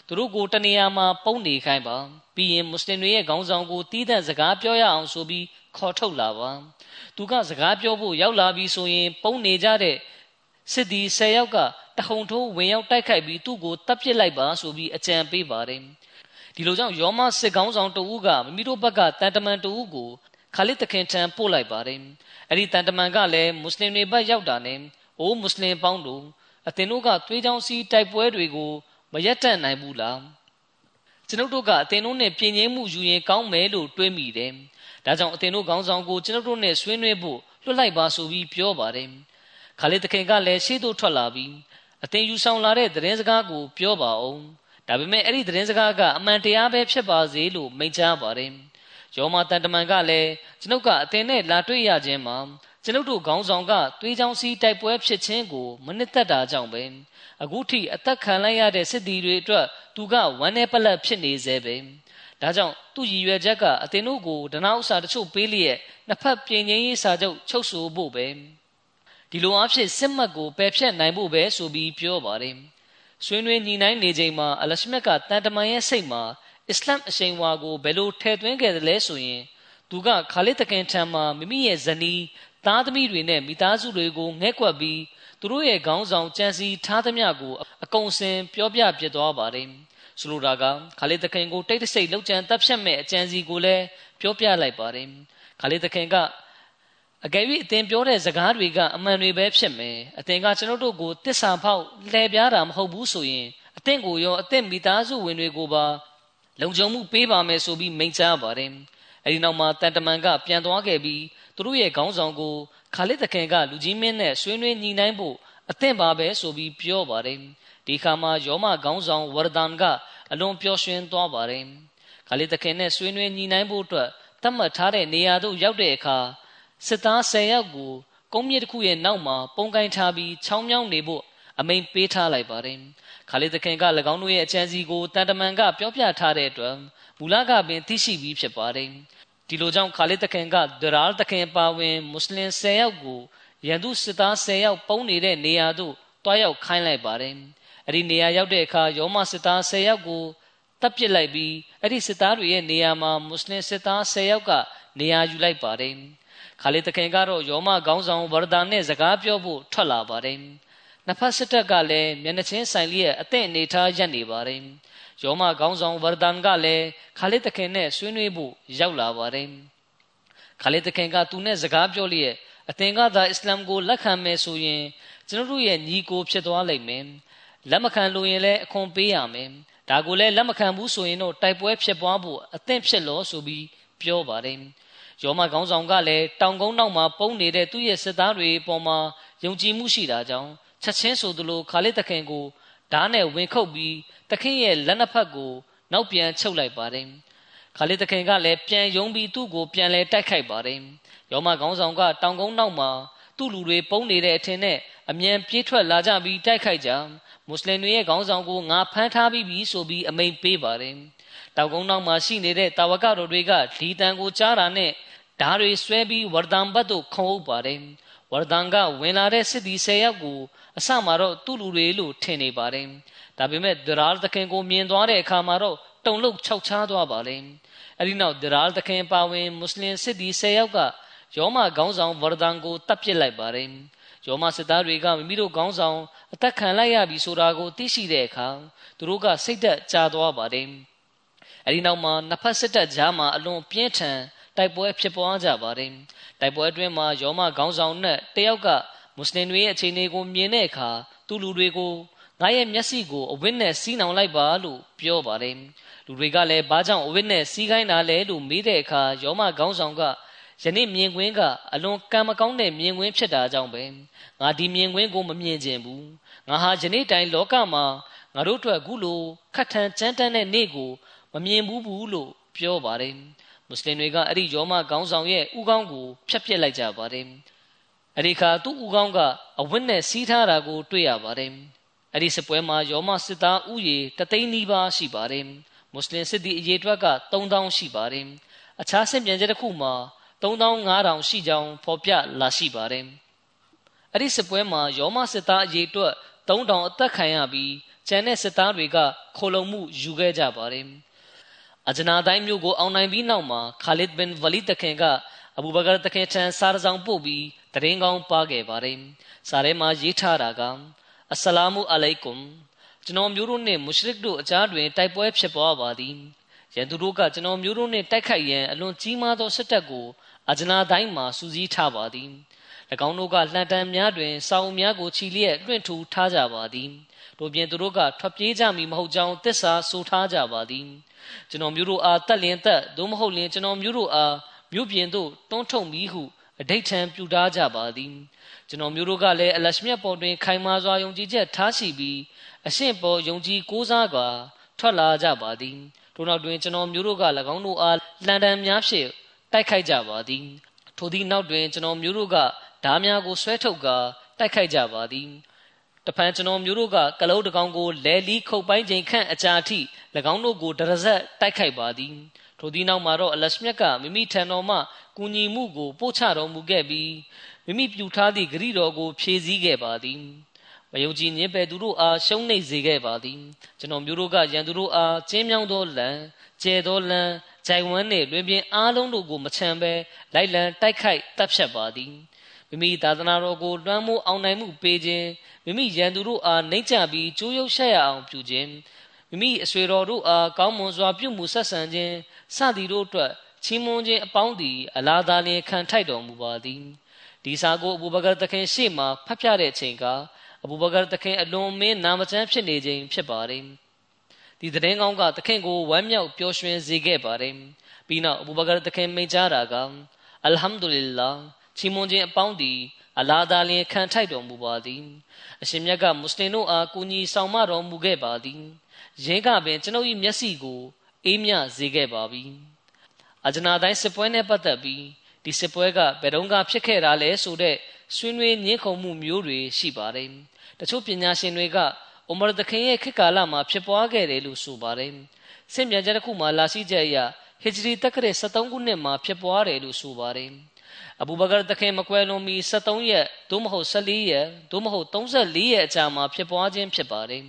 [SPEAKER 2] သူတို့ကိုတနေရာမှာပုံနေခိုင်းပါပြီးရင်မွတ်စလင်တွေရဲ့ခေါင်းဆောင်ကိုတီးတဲ့စကားပြောရအောင်ဆိုပြီးခေါ်ထုတ်လာပါသူကစကားပြောဖို့ရောက်လာပြီးဆိုရင်ပုံနေကြတဲ့စစ်သည်10ယောက်ကတဟုန်ထိုးဝင်ရောက်တိုက်ခိုက်ပြီးသူ့ကိုတပ်ပစ်လိုက်ပါဆိုပြီးအကြံပေးပါတယ်ဒီလိုကြောင့်ယောမစစ်ကောင်းဆောင်တဦးကမိမိတို့ဘက်ကတန်တမန်တဦးကိုခါလစ်တခင်ထံပို့လိုက်ပါတယ်အဲ့ဒီတန်တမန်ကလည်းမွတ်စလင်တွေဘက်ရောက်တာနဲ့အိုးမွတ်စလင်ပေါင်းတို့အသင်တို့ကသွေးချောင်းစီးတိုက်ပွဲတွေကို မရက်တန့်နိုင်ဘူးလားကျွန်ုပ်တို့ကအသင်တို့နဲ့ပြင်ငင်းမှုယူရင်ကောင်းမယ်လို့တွေးမိတယ်ဒါကြောင့်အသင်တို့ခေါင်းဆောင်ကိုကျွန်ုပ်တို့နဲ့ဆွေးနွေးဖို့လွှတ်လိုက်ပါဆိုပြီးပြောပါတယ်ခါလစ်တခင်ကလည်းရှေ့သို့ထွက်လာပြီးအသင်ယူဆောင်လာတဲ့သတင်းစကားကိုပြောပါအောင်ဒါပေမဲ့အဲ့ဒီသတင်းစကားကအမှန်တရားပဲဖြစ်ပါစေလို့မိန့်ကြားပါတယ်ယောမတန်တမန်ကလည်းကျွန်ုပ်ကအသင်နဲ့လာတွေ့ရခြင်းမှာကျွန်ုပ်တို့ခေါင်းဆောင်ကသွေးချောင်းစီးတိုက်ပွဲဖြစ်ခြင်းကိုမနစ်သက်တာကြောင့်ပဲ အခုထိအသက်ခံလိုက်ရတဲ့စစ်သည်တွေအတွက်သူကဝမ်းနဲ့ပလက်ဖြစ်နေစေပဲဒါကြောင့်သူ့ရည်ရွယ်ချက်ကအသင်တို့ကိုဒနာဥစ္စာတချို့ပေးလျက်နှစ်ဖက်ပြင်ငင်းရေးစာချုပ်ချုပ်ဆိုဖို့ပဲဒီလိုအဖြစ်စစ်မှတ်ကိုပယ်ဖြတ်နိုင်ဖို့ပဲဆိုပြီးပြောပါတယ်ဆွေးနွေးညီနိုင်နေချိန်မှာအလရှမြတ်ကတန်တမန်ရဲ့စိတ်မှာအစ္စလမ်အရှိန်ဝါကိုဘယ်လိုထည့်သွင်းခဲ့သလဲဆိုရင်သူကခါလစ်တခင်ထံမှာမိမိရဲ့ဇနီးသားသမီးတွေနဲ့မိသားစုတွေကိုငဲ့ကွက်ပြီး သူတို့ရဲ့ခေါင်းဆောင်ကြံစီထားသမျှကိုအကုန်စင်ပြောပြပြသွားပါတယ်ဆိုလိုတာကခါလစ်တခင်ကိုတိတ်တဆိတ်လောက်ကျန်တပ်ဖြတ်မဲ့အကြံစီကိုလည်းပြောပြလိုက်ပါတယ်ခါလစ်တခင်ကအကယ်၍အသင်ပြောတဲ့စကားတွေကအမှန်တွေပဲဖြစ်မယ်အသင်ကကျွန်တော်တို့ကိုတစ္ဆာဖောက်လှည့်ပြားတာမဟုတ်ဘူးဆိုရင်အသင်ကိုရောအသင်မိသားစုဝင်တွေကိုပါလုံခြုံမှုပေးပါမယ်ဆိုပြီးမိန့်ကြားပါတယ်အဲဒီနောက်မှာတန်တမန်ကပြန်သွားခဲ့ပြီးသူတို့ရဲ့ခေါင်းဆောင်ကို ခါလစ်တခင်ကလူကြီးမင်းနဲ့ဆွေးနွေးညှိနှိုင်းဖို့အသင့်ပါပဲဆိုပြီးပြောပါတယ်ဒီခါမှာယောမခေါင်းဆောင်ဝရဒန်ကအလွန်ပျော်ရွှင်သွားပါတယ်ခါလစ်တခင်နဲ့ဆွေးနွေးညှိနှိုင်းဖို့အတွက်သတ်မှတ်ထားတဲ့နေရာသို့ရောက်တဲ့အခါစစ်သား10ယောက်ကိုကုန်းမြစ်တစ်ခုရဲ့နောက်မှာပုံကိုင်းထားပြီးချောင်းမြောင်းနေဖို့အမိန်ပေးထားလိုက်ပါတယ်ခါလီသခင်က၎င်းတို့ရဲ့အကြံစီကိုတန်တမန်ကပြောပြထားတဲ့အတွက်မူလကပင်သိရှိပြီးဖြစ်ပါတယ် ဒီလိုကြောင့်ခါလီသခင်ကဒရာလ်သခင်ပါဝင်မွတ်စလင်10ယောက်ကိုရန်သူစစ်သား10ယောက်ပုံနေတဲ့နေရာသို့တွားရောက်ခိုင်းလိုက်ပါတယ်အဲ့ဒီနေရာရောက်တဲ့အခါယောမစစ်သား10ယောက်ကိုတပ်ပစ်လိုက်ပြီးအဲ့ဒီစစ်သားတွေရဲ့နေရာမှာမွတ်စလင်စစ်သား10ယောက်ကနေရာယူလိုက်ပါတယ်ခါလီသခင်ကတော့ယောမခေါင်းဆောင်ဗရဒန်နဲ့စကားပြောဖို့ထွက်လာပါတယ်နှစ်ဖက်စစ်တပ်ကလည်းမျက်နှာချင်းဆိုင်လျက်အသင့်အနေထားရပ်နေပါတယ် ယောမခေါင်းဆောင်ဝရဒန်ကလည်းခါလစ်တခင်နဲ့ဆွေးနွေးဖို့ရောက်လာပါတယ်ခါလစ်တခင်ကသူနဲ့စကားပြောလျက်အသင်ကသာအစ္စလာမ်ကိုလက်ခံမယ်ဆိုရင်ကျွန်တော်တို့ရဲ့ညီကိုဖြစ်သွားလိမ့်မယ်လက်မခံလို့ရင်လည်းအခွန်ပေးရမယ်ဒါကိုလည်းလက်မခံဘူးဆိုရင်တော့တိုက်ပွဲဖြစ်ပွားဖို့အသင့်ဖြစ်လို့ဆိုပြီးပြောပါတယ်ယောမခေါင်းဆောင်ကလည်းတောင်ကုန်းနောက်မှာပုံနေတဲ့သူ့ရဲ့စစ်သားတွေပေါ်မှာယုံကြည်မှုရှိတာကြောင့်ချက်ချင်းဆိုသလိုခါလစ်တခင်ကို ဓားနဲ့ဝင်ခုတ်ပြီးတခင်ရဲ့လက်နှစ်ဖက်ကိုနောက်ပြန်ချုပ်လိုက်ပါတယ်ခါလစ်တခင်ကလည်းပြန်ယုံပြီးသူ့ကိုပြန်လဲတိုက်ခိုက်ပါတယ်ယောမခေါင်းဆောင်ကတောင်ကုန်းနောက်မှာသူ့လူတွေပုံနေတဲ့အထင်နဲ့အမြန်ပြေးထွက်လာကြပြီးတိုက်ခိုက်ကြမွတ်စလင်တွေရဲ့ခေါင်းဆောင်ကိုငါဖမ်းထားပြီးပြီဆိုပြီးအမိန်ပေးပါတယ်တောင်ကုန်းနောက်မှာရှိနေတဲ့တာဝကတော်တွေကဒီတန်ကိုကြားတာနဲ့ဓာတွေဆွဲပြီးဝရဒံဘတ်တို့ခုံအုပ်ပါတယ်ဝရဒံကဝင်လာတဲ့စစ်သည်၁၀ယောက်ကို အစမှာတော့သူ့လူတွေလို့ထင်နေပါတယ်ဒါပေမဲ့ဒရာလ်သခင်ကိုမြင်သွားတဲ့အခါမှာတော့တုံလုံးခြောက်ချားသွားပါတယ်အဲဒီနောက်ဒရာလ်သခင်ပါဝင်မွတ်စလင်စစ်သည်၁၀ယောက်ကယောမခေါင်းဆောင်ဝရဒံကိုတပ်ပစ်လိုက်ပါတယ်ယောမစစ်သားတွေကမိမိတို့ခေါင်းဆောင်အသက်ခံလိုက်ရပြီဆိုတာကိုသိရှိတဲ့အခါသူတို့ကစိတ်သက်သာသွားပါတယ်အဲဒီနောက်မှာနှစ်ဖက်စစ်တပ်ကြားမှာအလွန်ပြင်းထန်တိုက်ပွဲဖြစ်ပွားကြပါတယ်တိုက်ပွဲအတွင်းမှာယောမခေါင်းဆောင်နဲ့တယောက်က မွတ်စလင်တွေရဲ့အခြေအနေကိုမြင်တဲ့အခါသူ့လူတွေကိုငါရဲ့မျက်စိကိုအဝိနဲ့စီးနှောင်လိုက်ပါလို့ပြောပါတယ်လူတွေကလည်းဘာကြောင့်အဝိနဲ့စီးခိုင်းတာလဲလို့မေးတဲ့အခါယောမခေါင်းဆောင်ကယနေ့မြင်ကွင်းကအလွန်ကံမကောင်းတဲ့မြင်ကွင်းဖြစ်တာကြောင့်ပဲငါဒီမြင်ကွင်းကိုမမြင်ခြင်းဘူးငါဟာယနေ့တိုင်လောကမှာငါတို့အတွက်အခုလိုခတ်ထန်ကြမ်းတမ်းတဲ့နေ့ကိုမမြင်ဘူးဘူးလို့ပြောပါတယ်မွတ်စလင်တွေကအဲ့ဒီယောမခေါင်းဆောင်ရဲ့ဥကောင်းကိုဖျက်ပစ်လိုက်ကြပါတယ် အဲ့ဒီခါသူ့ဥကောင်းကအဝတ်နဲ့စီးထားတာကို တွေ့ရပါတယ်အဲ့ဒီစပွဲမှာယောမစစ်သားဥယေတသိန်းနီးပါးရှိပါတယ်မွတ်စလင်စစ်သည်အရေးအတွက်က3000ရှိပါတယ်အခြားစစ်ပြန်ချက်တစ်ခုမှာ3500ရှိကြောင်းဖော်ပြလာရှိပါတယ်အဲ့ဒီစစ်ပွဲမှာယောမစစ်သားအရေးအတွက်3000အသက်ခံရပြီးကျန်တဲ့စစ်သားတွေကခိုလုံမှုယူခဲ့ကြပါတယ်အဂျနာတိုင်းမျိုးကိုအောင်နိုင်ပြီးနောက်မှာခါလစ်ဘင်ဝလီတခင်ကအဘူဘကာတခင်ထံစားရဆောင်ပို့ပြီး တရင်ကောင်းပါခဲ့ပါတယ်။စာထဲမှာရေးထားတာကအစ္စလာမုအလိုင်ကွမ်ကျွန်တော်မျိုးတို့နှင့်မုရှရစ်တို့အကြားတွင်တိုက်ပွဲဖြစ်ပွားပါသည်။ရန်သူတို့ကကျွန်တော်မျိုးတို့နှင့်တိုက်ခိုက်ရန်အလွန်ကြီးမားသောစစ်တပ်ကိုအဂျနာတိုင်းမှာစူးစီးထားပါသည်။၎င်းတို့ကလှန်တမ်းများတွင်စောင်းများကိုချီလျက်လွှင့်ထူထားကြပါသည်။တို့ပြင်သူတို့ကထွက်ပြေးကြမည်မဟုတ်ကြောင်းသစ္စာဆိုထားကြပါသည်။ကျွန်တော်မျိုးတို့အားတက်လင်တက်သို့မဟုတ်လင်ကျွန်တော်မျိုးတို့အားမြို့ပြင်သို့တွန်းထုတ်ပြီးဟု အဋိဋ္ဌံပြုထားကြပါသည်ကျွန်တော်မျိုးတို့ကလည်းအလရှမြတ်ပေါ်တွင် ခိုင်မာစွာယုံကြည်ချက်ထားရှိပြီးအရှင့်ပေါ်ယုံကြည်ကိုးစားစွာထွက်လာကြပါသည်ထို့နောက်တွင်ကျွန်တော်မျိုးတို့က၎င်းတို့အားလန်ဒန်များဖြင့်တိုက်ခိုက်ကြပါသည်ထိုသည့်နောက်တွင်ကျွန်တော်မျိုးတို့ကဓားများကိုဆွဲထုတ်ကာတိုက်ခိုက်ကြပါသည် တဖန်ကျွန်တော်မျိုးတို့ကကလုံးတကောင်ကိုလဲလီခုတ်ပိုင်းချိန်ခန့်အကြာထိ၎င်းတို့ကိုဒရဇက်တိုက်ခိုက်ပါသည်ထိုသည့်နောက်မှာတော့အလရှမြတ်ကမိမိထံတော်မှကူညီမှုကိုပို့ချတော်မူခဲ့ပြီးမိမိပြုထားသည့်ဂရိတော်ကိုဖြည့်ဆည်းခဲ့ပါသည်မယုံကြည်ညင်ပဲသူတို့အားရှုံးနိမ့်စေခဲ့ပါသည်ကျွန်တော်မျိုးတို့ကရန်သူတို့အားကျင်းမြောင်းသောလံကျဲသောလံဂျိုင်ဝမ်နှင့်လွင်ပြင်အားလုံးတို့ကိုမချမ်းပဲလိုက်လံတိုက်ခိုက်တပ်ဖြတ်ပါသည်မိမိသာသနာတော်ကိုလွှမ်းမိုးအောင်နိုင်မှုပေးခြင်း မိမိရန်သူတို့အားနှိမ့်ချပြီးကြိုးရုပ်ရှက်ရအောင်ပြုခြင်းမိမိအဆွေတော်တို့အားကောင်းမွန်စွာပြုမှုဆက်ဆံခြင်းစသည်တို့အတွက်ချီးမွမ်းခြင်းအပေါင်းသည် အလားသာလျင်ခံထိုက်တော်မူပါသည်ဒီစာကိုအဘူဘကာတခင်ရှေ့မှဖတ်ပြတဲ့အချိန်ကအဘူဘကာတခင်အလွန်မင်းနာမကျန်းဖြစ်နေခြင်းဖြစ်ပါတယ်ဒီသတင်းကောင်းကတခင်ကိုဝမ်းမြောက်ပျော်ရွှင်စေခဲ့ပါတယ်ပြီးနောက်အဘူဘကာတခင်မိန့်ကြားတာကအလ်ဟမ်ဒူလ illah ချီးမွမ်းခြင်းအပေါင်းသည် အလာသာလျင်ခံထိုက်တော်မူပါသည်အရှင်မြတ်ကမွတ်စလင်တို့အားကူညီဆောင်မတော်မူခဲ့ပါသည်ရင်းကပင်ကျွန်ုပ်၏မျက်စိကိုအေးမြစေခဲ့ပါပြီအဂျနာတိုင်းစစ်ပွဲနဲ့ပတ်သက်ပြီးဒီစစ်ပွဲကဘယ်တော့ကဖြစ်ခဲ့တာလဲဆိုတဲ့ဆွေးနွေးညှင်းခုန်မှုမျိုးတွေရှိပါတယ်တချို့ပညာရှင်တွေကအိုမာသခင်ရဲ့ခေတ်ကာလမှာဖြစ်ပွားခဲ့တယ်လို့ဆိုပါတယ်ဆင့်ပြန်ချက်တစ်ခုမှာလာရှိချက်အရဟီဂျရီတက္ကရာ73ခုနှစ်မှာဖြစ်ပွားတယ်လို့ဆိုပါတယ် အဘူဘကာတခင်မကွယ်လွန်မီ73ရက်သို့မဟုတ်14ရက်သို့မဟုတ်34ရက်အကြာမှာဖြစ်ပွားခြင်းဖြစ်ပါတယ်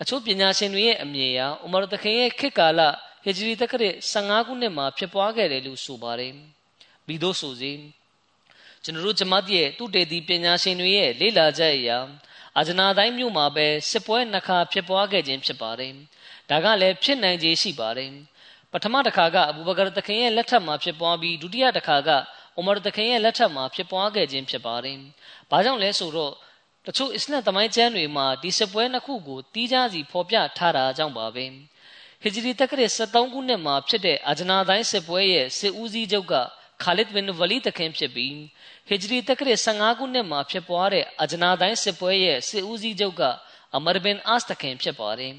[SPEAKER 2] အချို့ပညာရှင်တွေရဲ့အမြင်အရဥမာတခင်ရဲ့ခေတ်ကာလဟီဂျရီတက္ကရာ15ခုနှစ်မှာဖြစ်ပွားခဲ့တယ်လို့ဆိုပါတယ်ပြီးသို့ဆိုစေကျွန်တော်တို့ဂျမတ်ရဲ့သူတေတီပညာရှင်တွေရဲ့လေ့လာချက်အရအာဂျနာတိုင်းမြို့မှာပဲစစ်ပွဲနှစ်ခါဖြစ်ပွားခဲ့ခြင်းဖြစ်ပါတယ်ဒါကလည်းဖြစ်နိုင်ခြေရှိပါတယ်ပထမတစ်ခါကအဘူဘကာတခင်ရဲ့လက်ထက်မှာဖြစ်ပွားပြီးဒုတိယတစ်ခါက အိုမာတခင်ရဲ့လက်ထက်မှာဖြစ်ပွားခဲ့ခြင်းဖြစ်ပါတယ်ဘာကြောင့်လဲဆိုတော့တချို့အစ္စလမ်သမိုင်းကျမ်းတွေမှာဒီစစ်ပွဲနှစ်ခုကိုတီးခြားစီဖော်ပြထားတာကြောင့်ပါပဲဟီဂျရီတက္ကရာ73ခုနှစ်မှာဖြစ်တဲ့အာဂျနာတိုင်းစစ်ပွဲရဲ့စစ်ဦးစီးချုပ်ကခါလစ်ဘင်ဝလီတခင်ဖြစ်ပြီးဟီဂျရီတက္ကရာ15ခုနှစ်မှာဖြစ်ပွားတဲ့အာဂျနာတိုင်းစစ်ပွဲရဲ့စစ်ဦးစီးချုပ်ကအမရဘင်အာစ်တခင်ဖြစ်ပါတယ်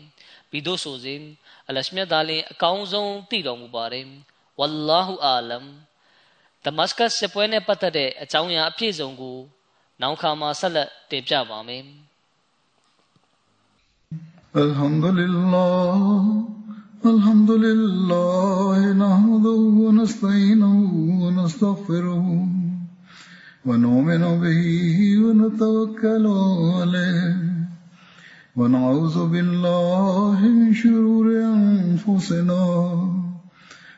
[SPEAKER 2] ပြီးတို့ဆိုစဉ်အလရှမြတ်သားလင်အကောင်းဆုံးသိတော်မူပါတယ်ဝလ္လာဟူအာလမ် ဒမတ်စကတ်စစ်ပွဲနဲ့ပတ်သက်တဲ့အကြောင်းအရာအပြည့်စုံကိုနောက်ခါမှာဆက်လက်တင်ပြပါမယ်
[SPEAKER 1] الحمد لله الحمد لله نحمده ونستعينه ونستغفره ونؤمن به ونتوكل عليه ونعوذ بالله من شرور أنفسنا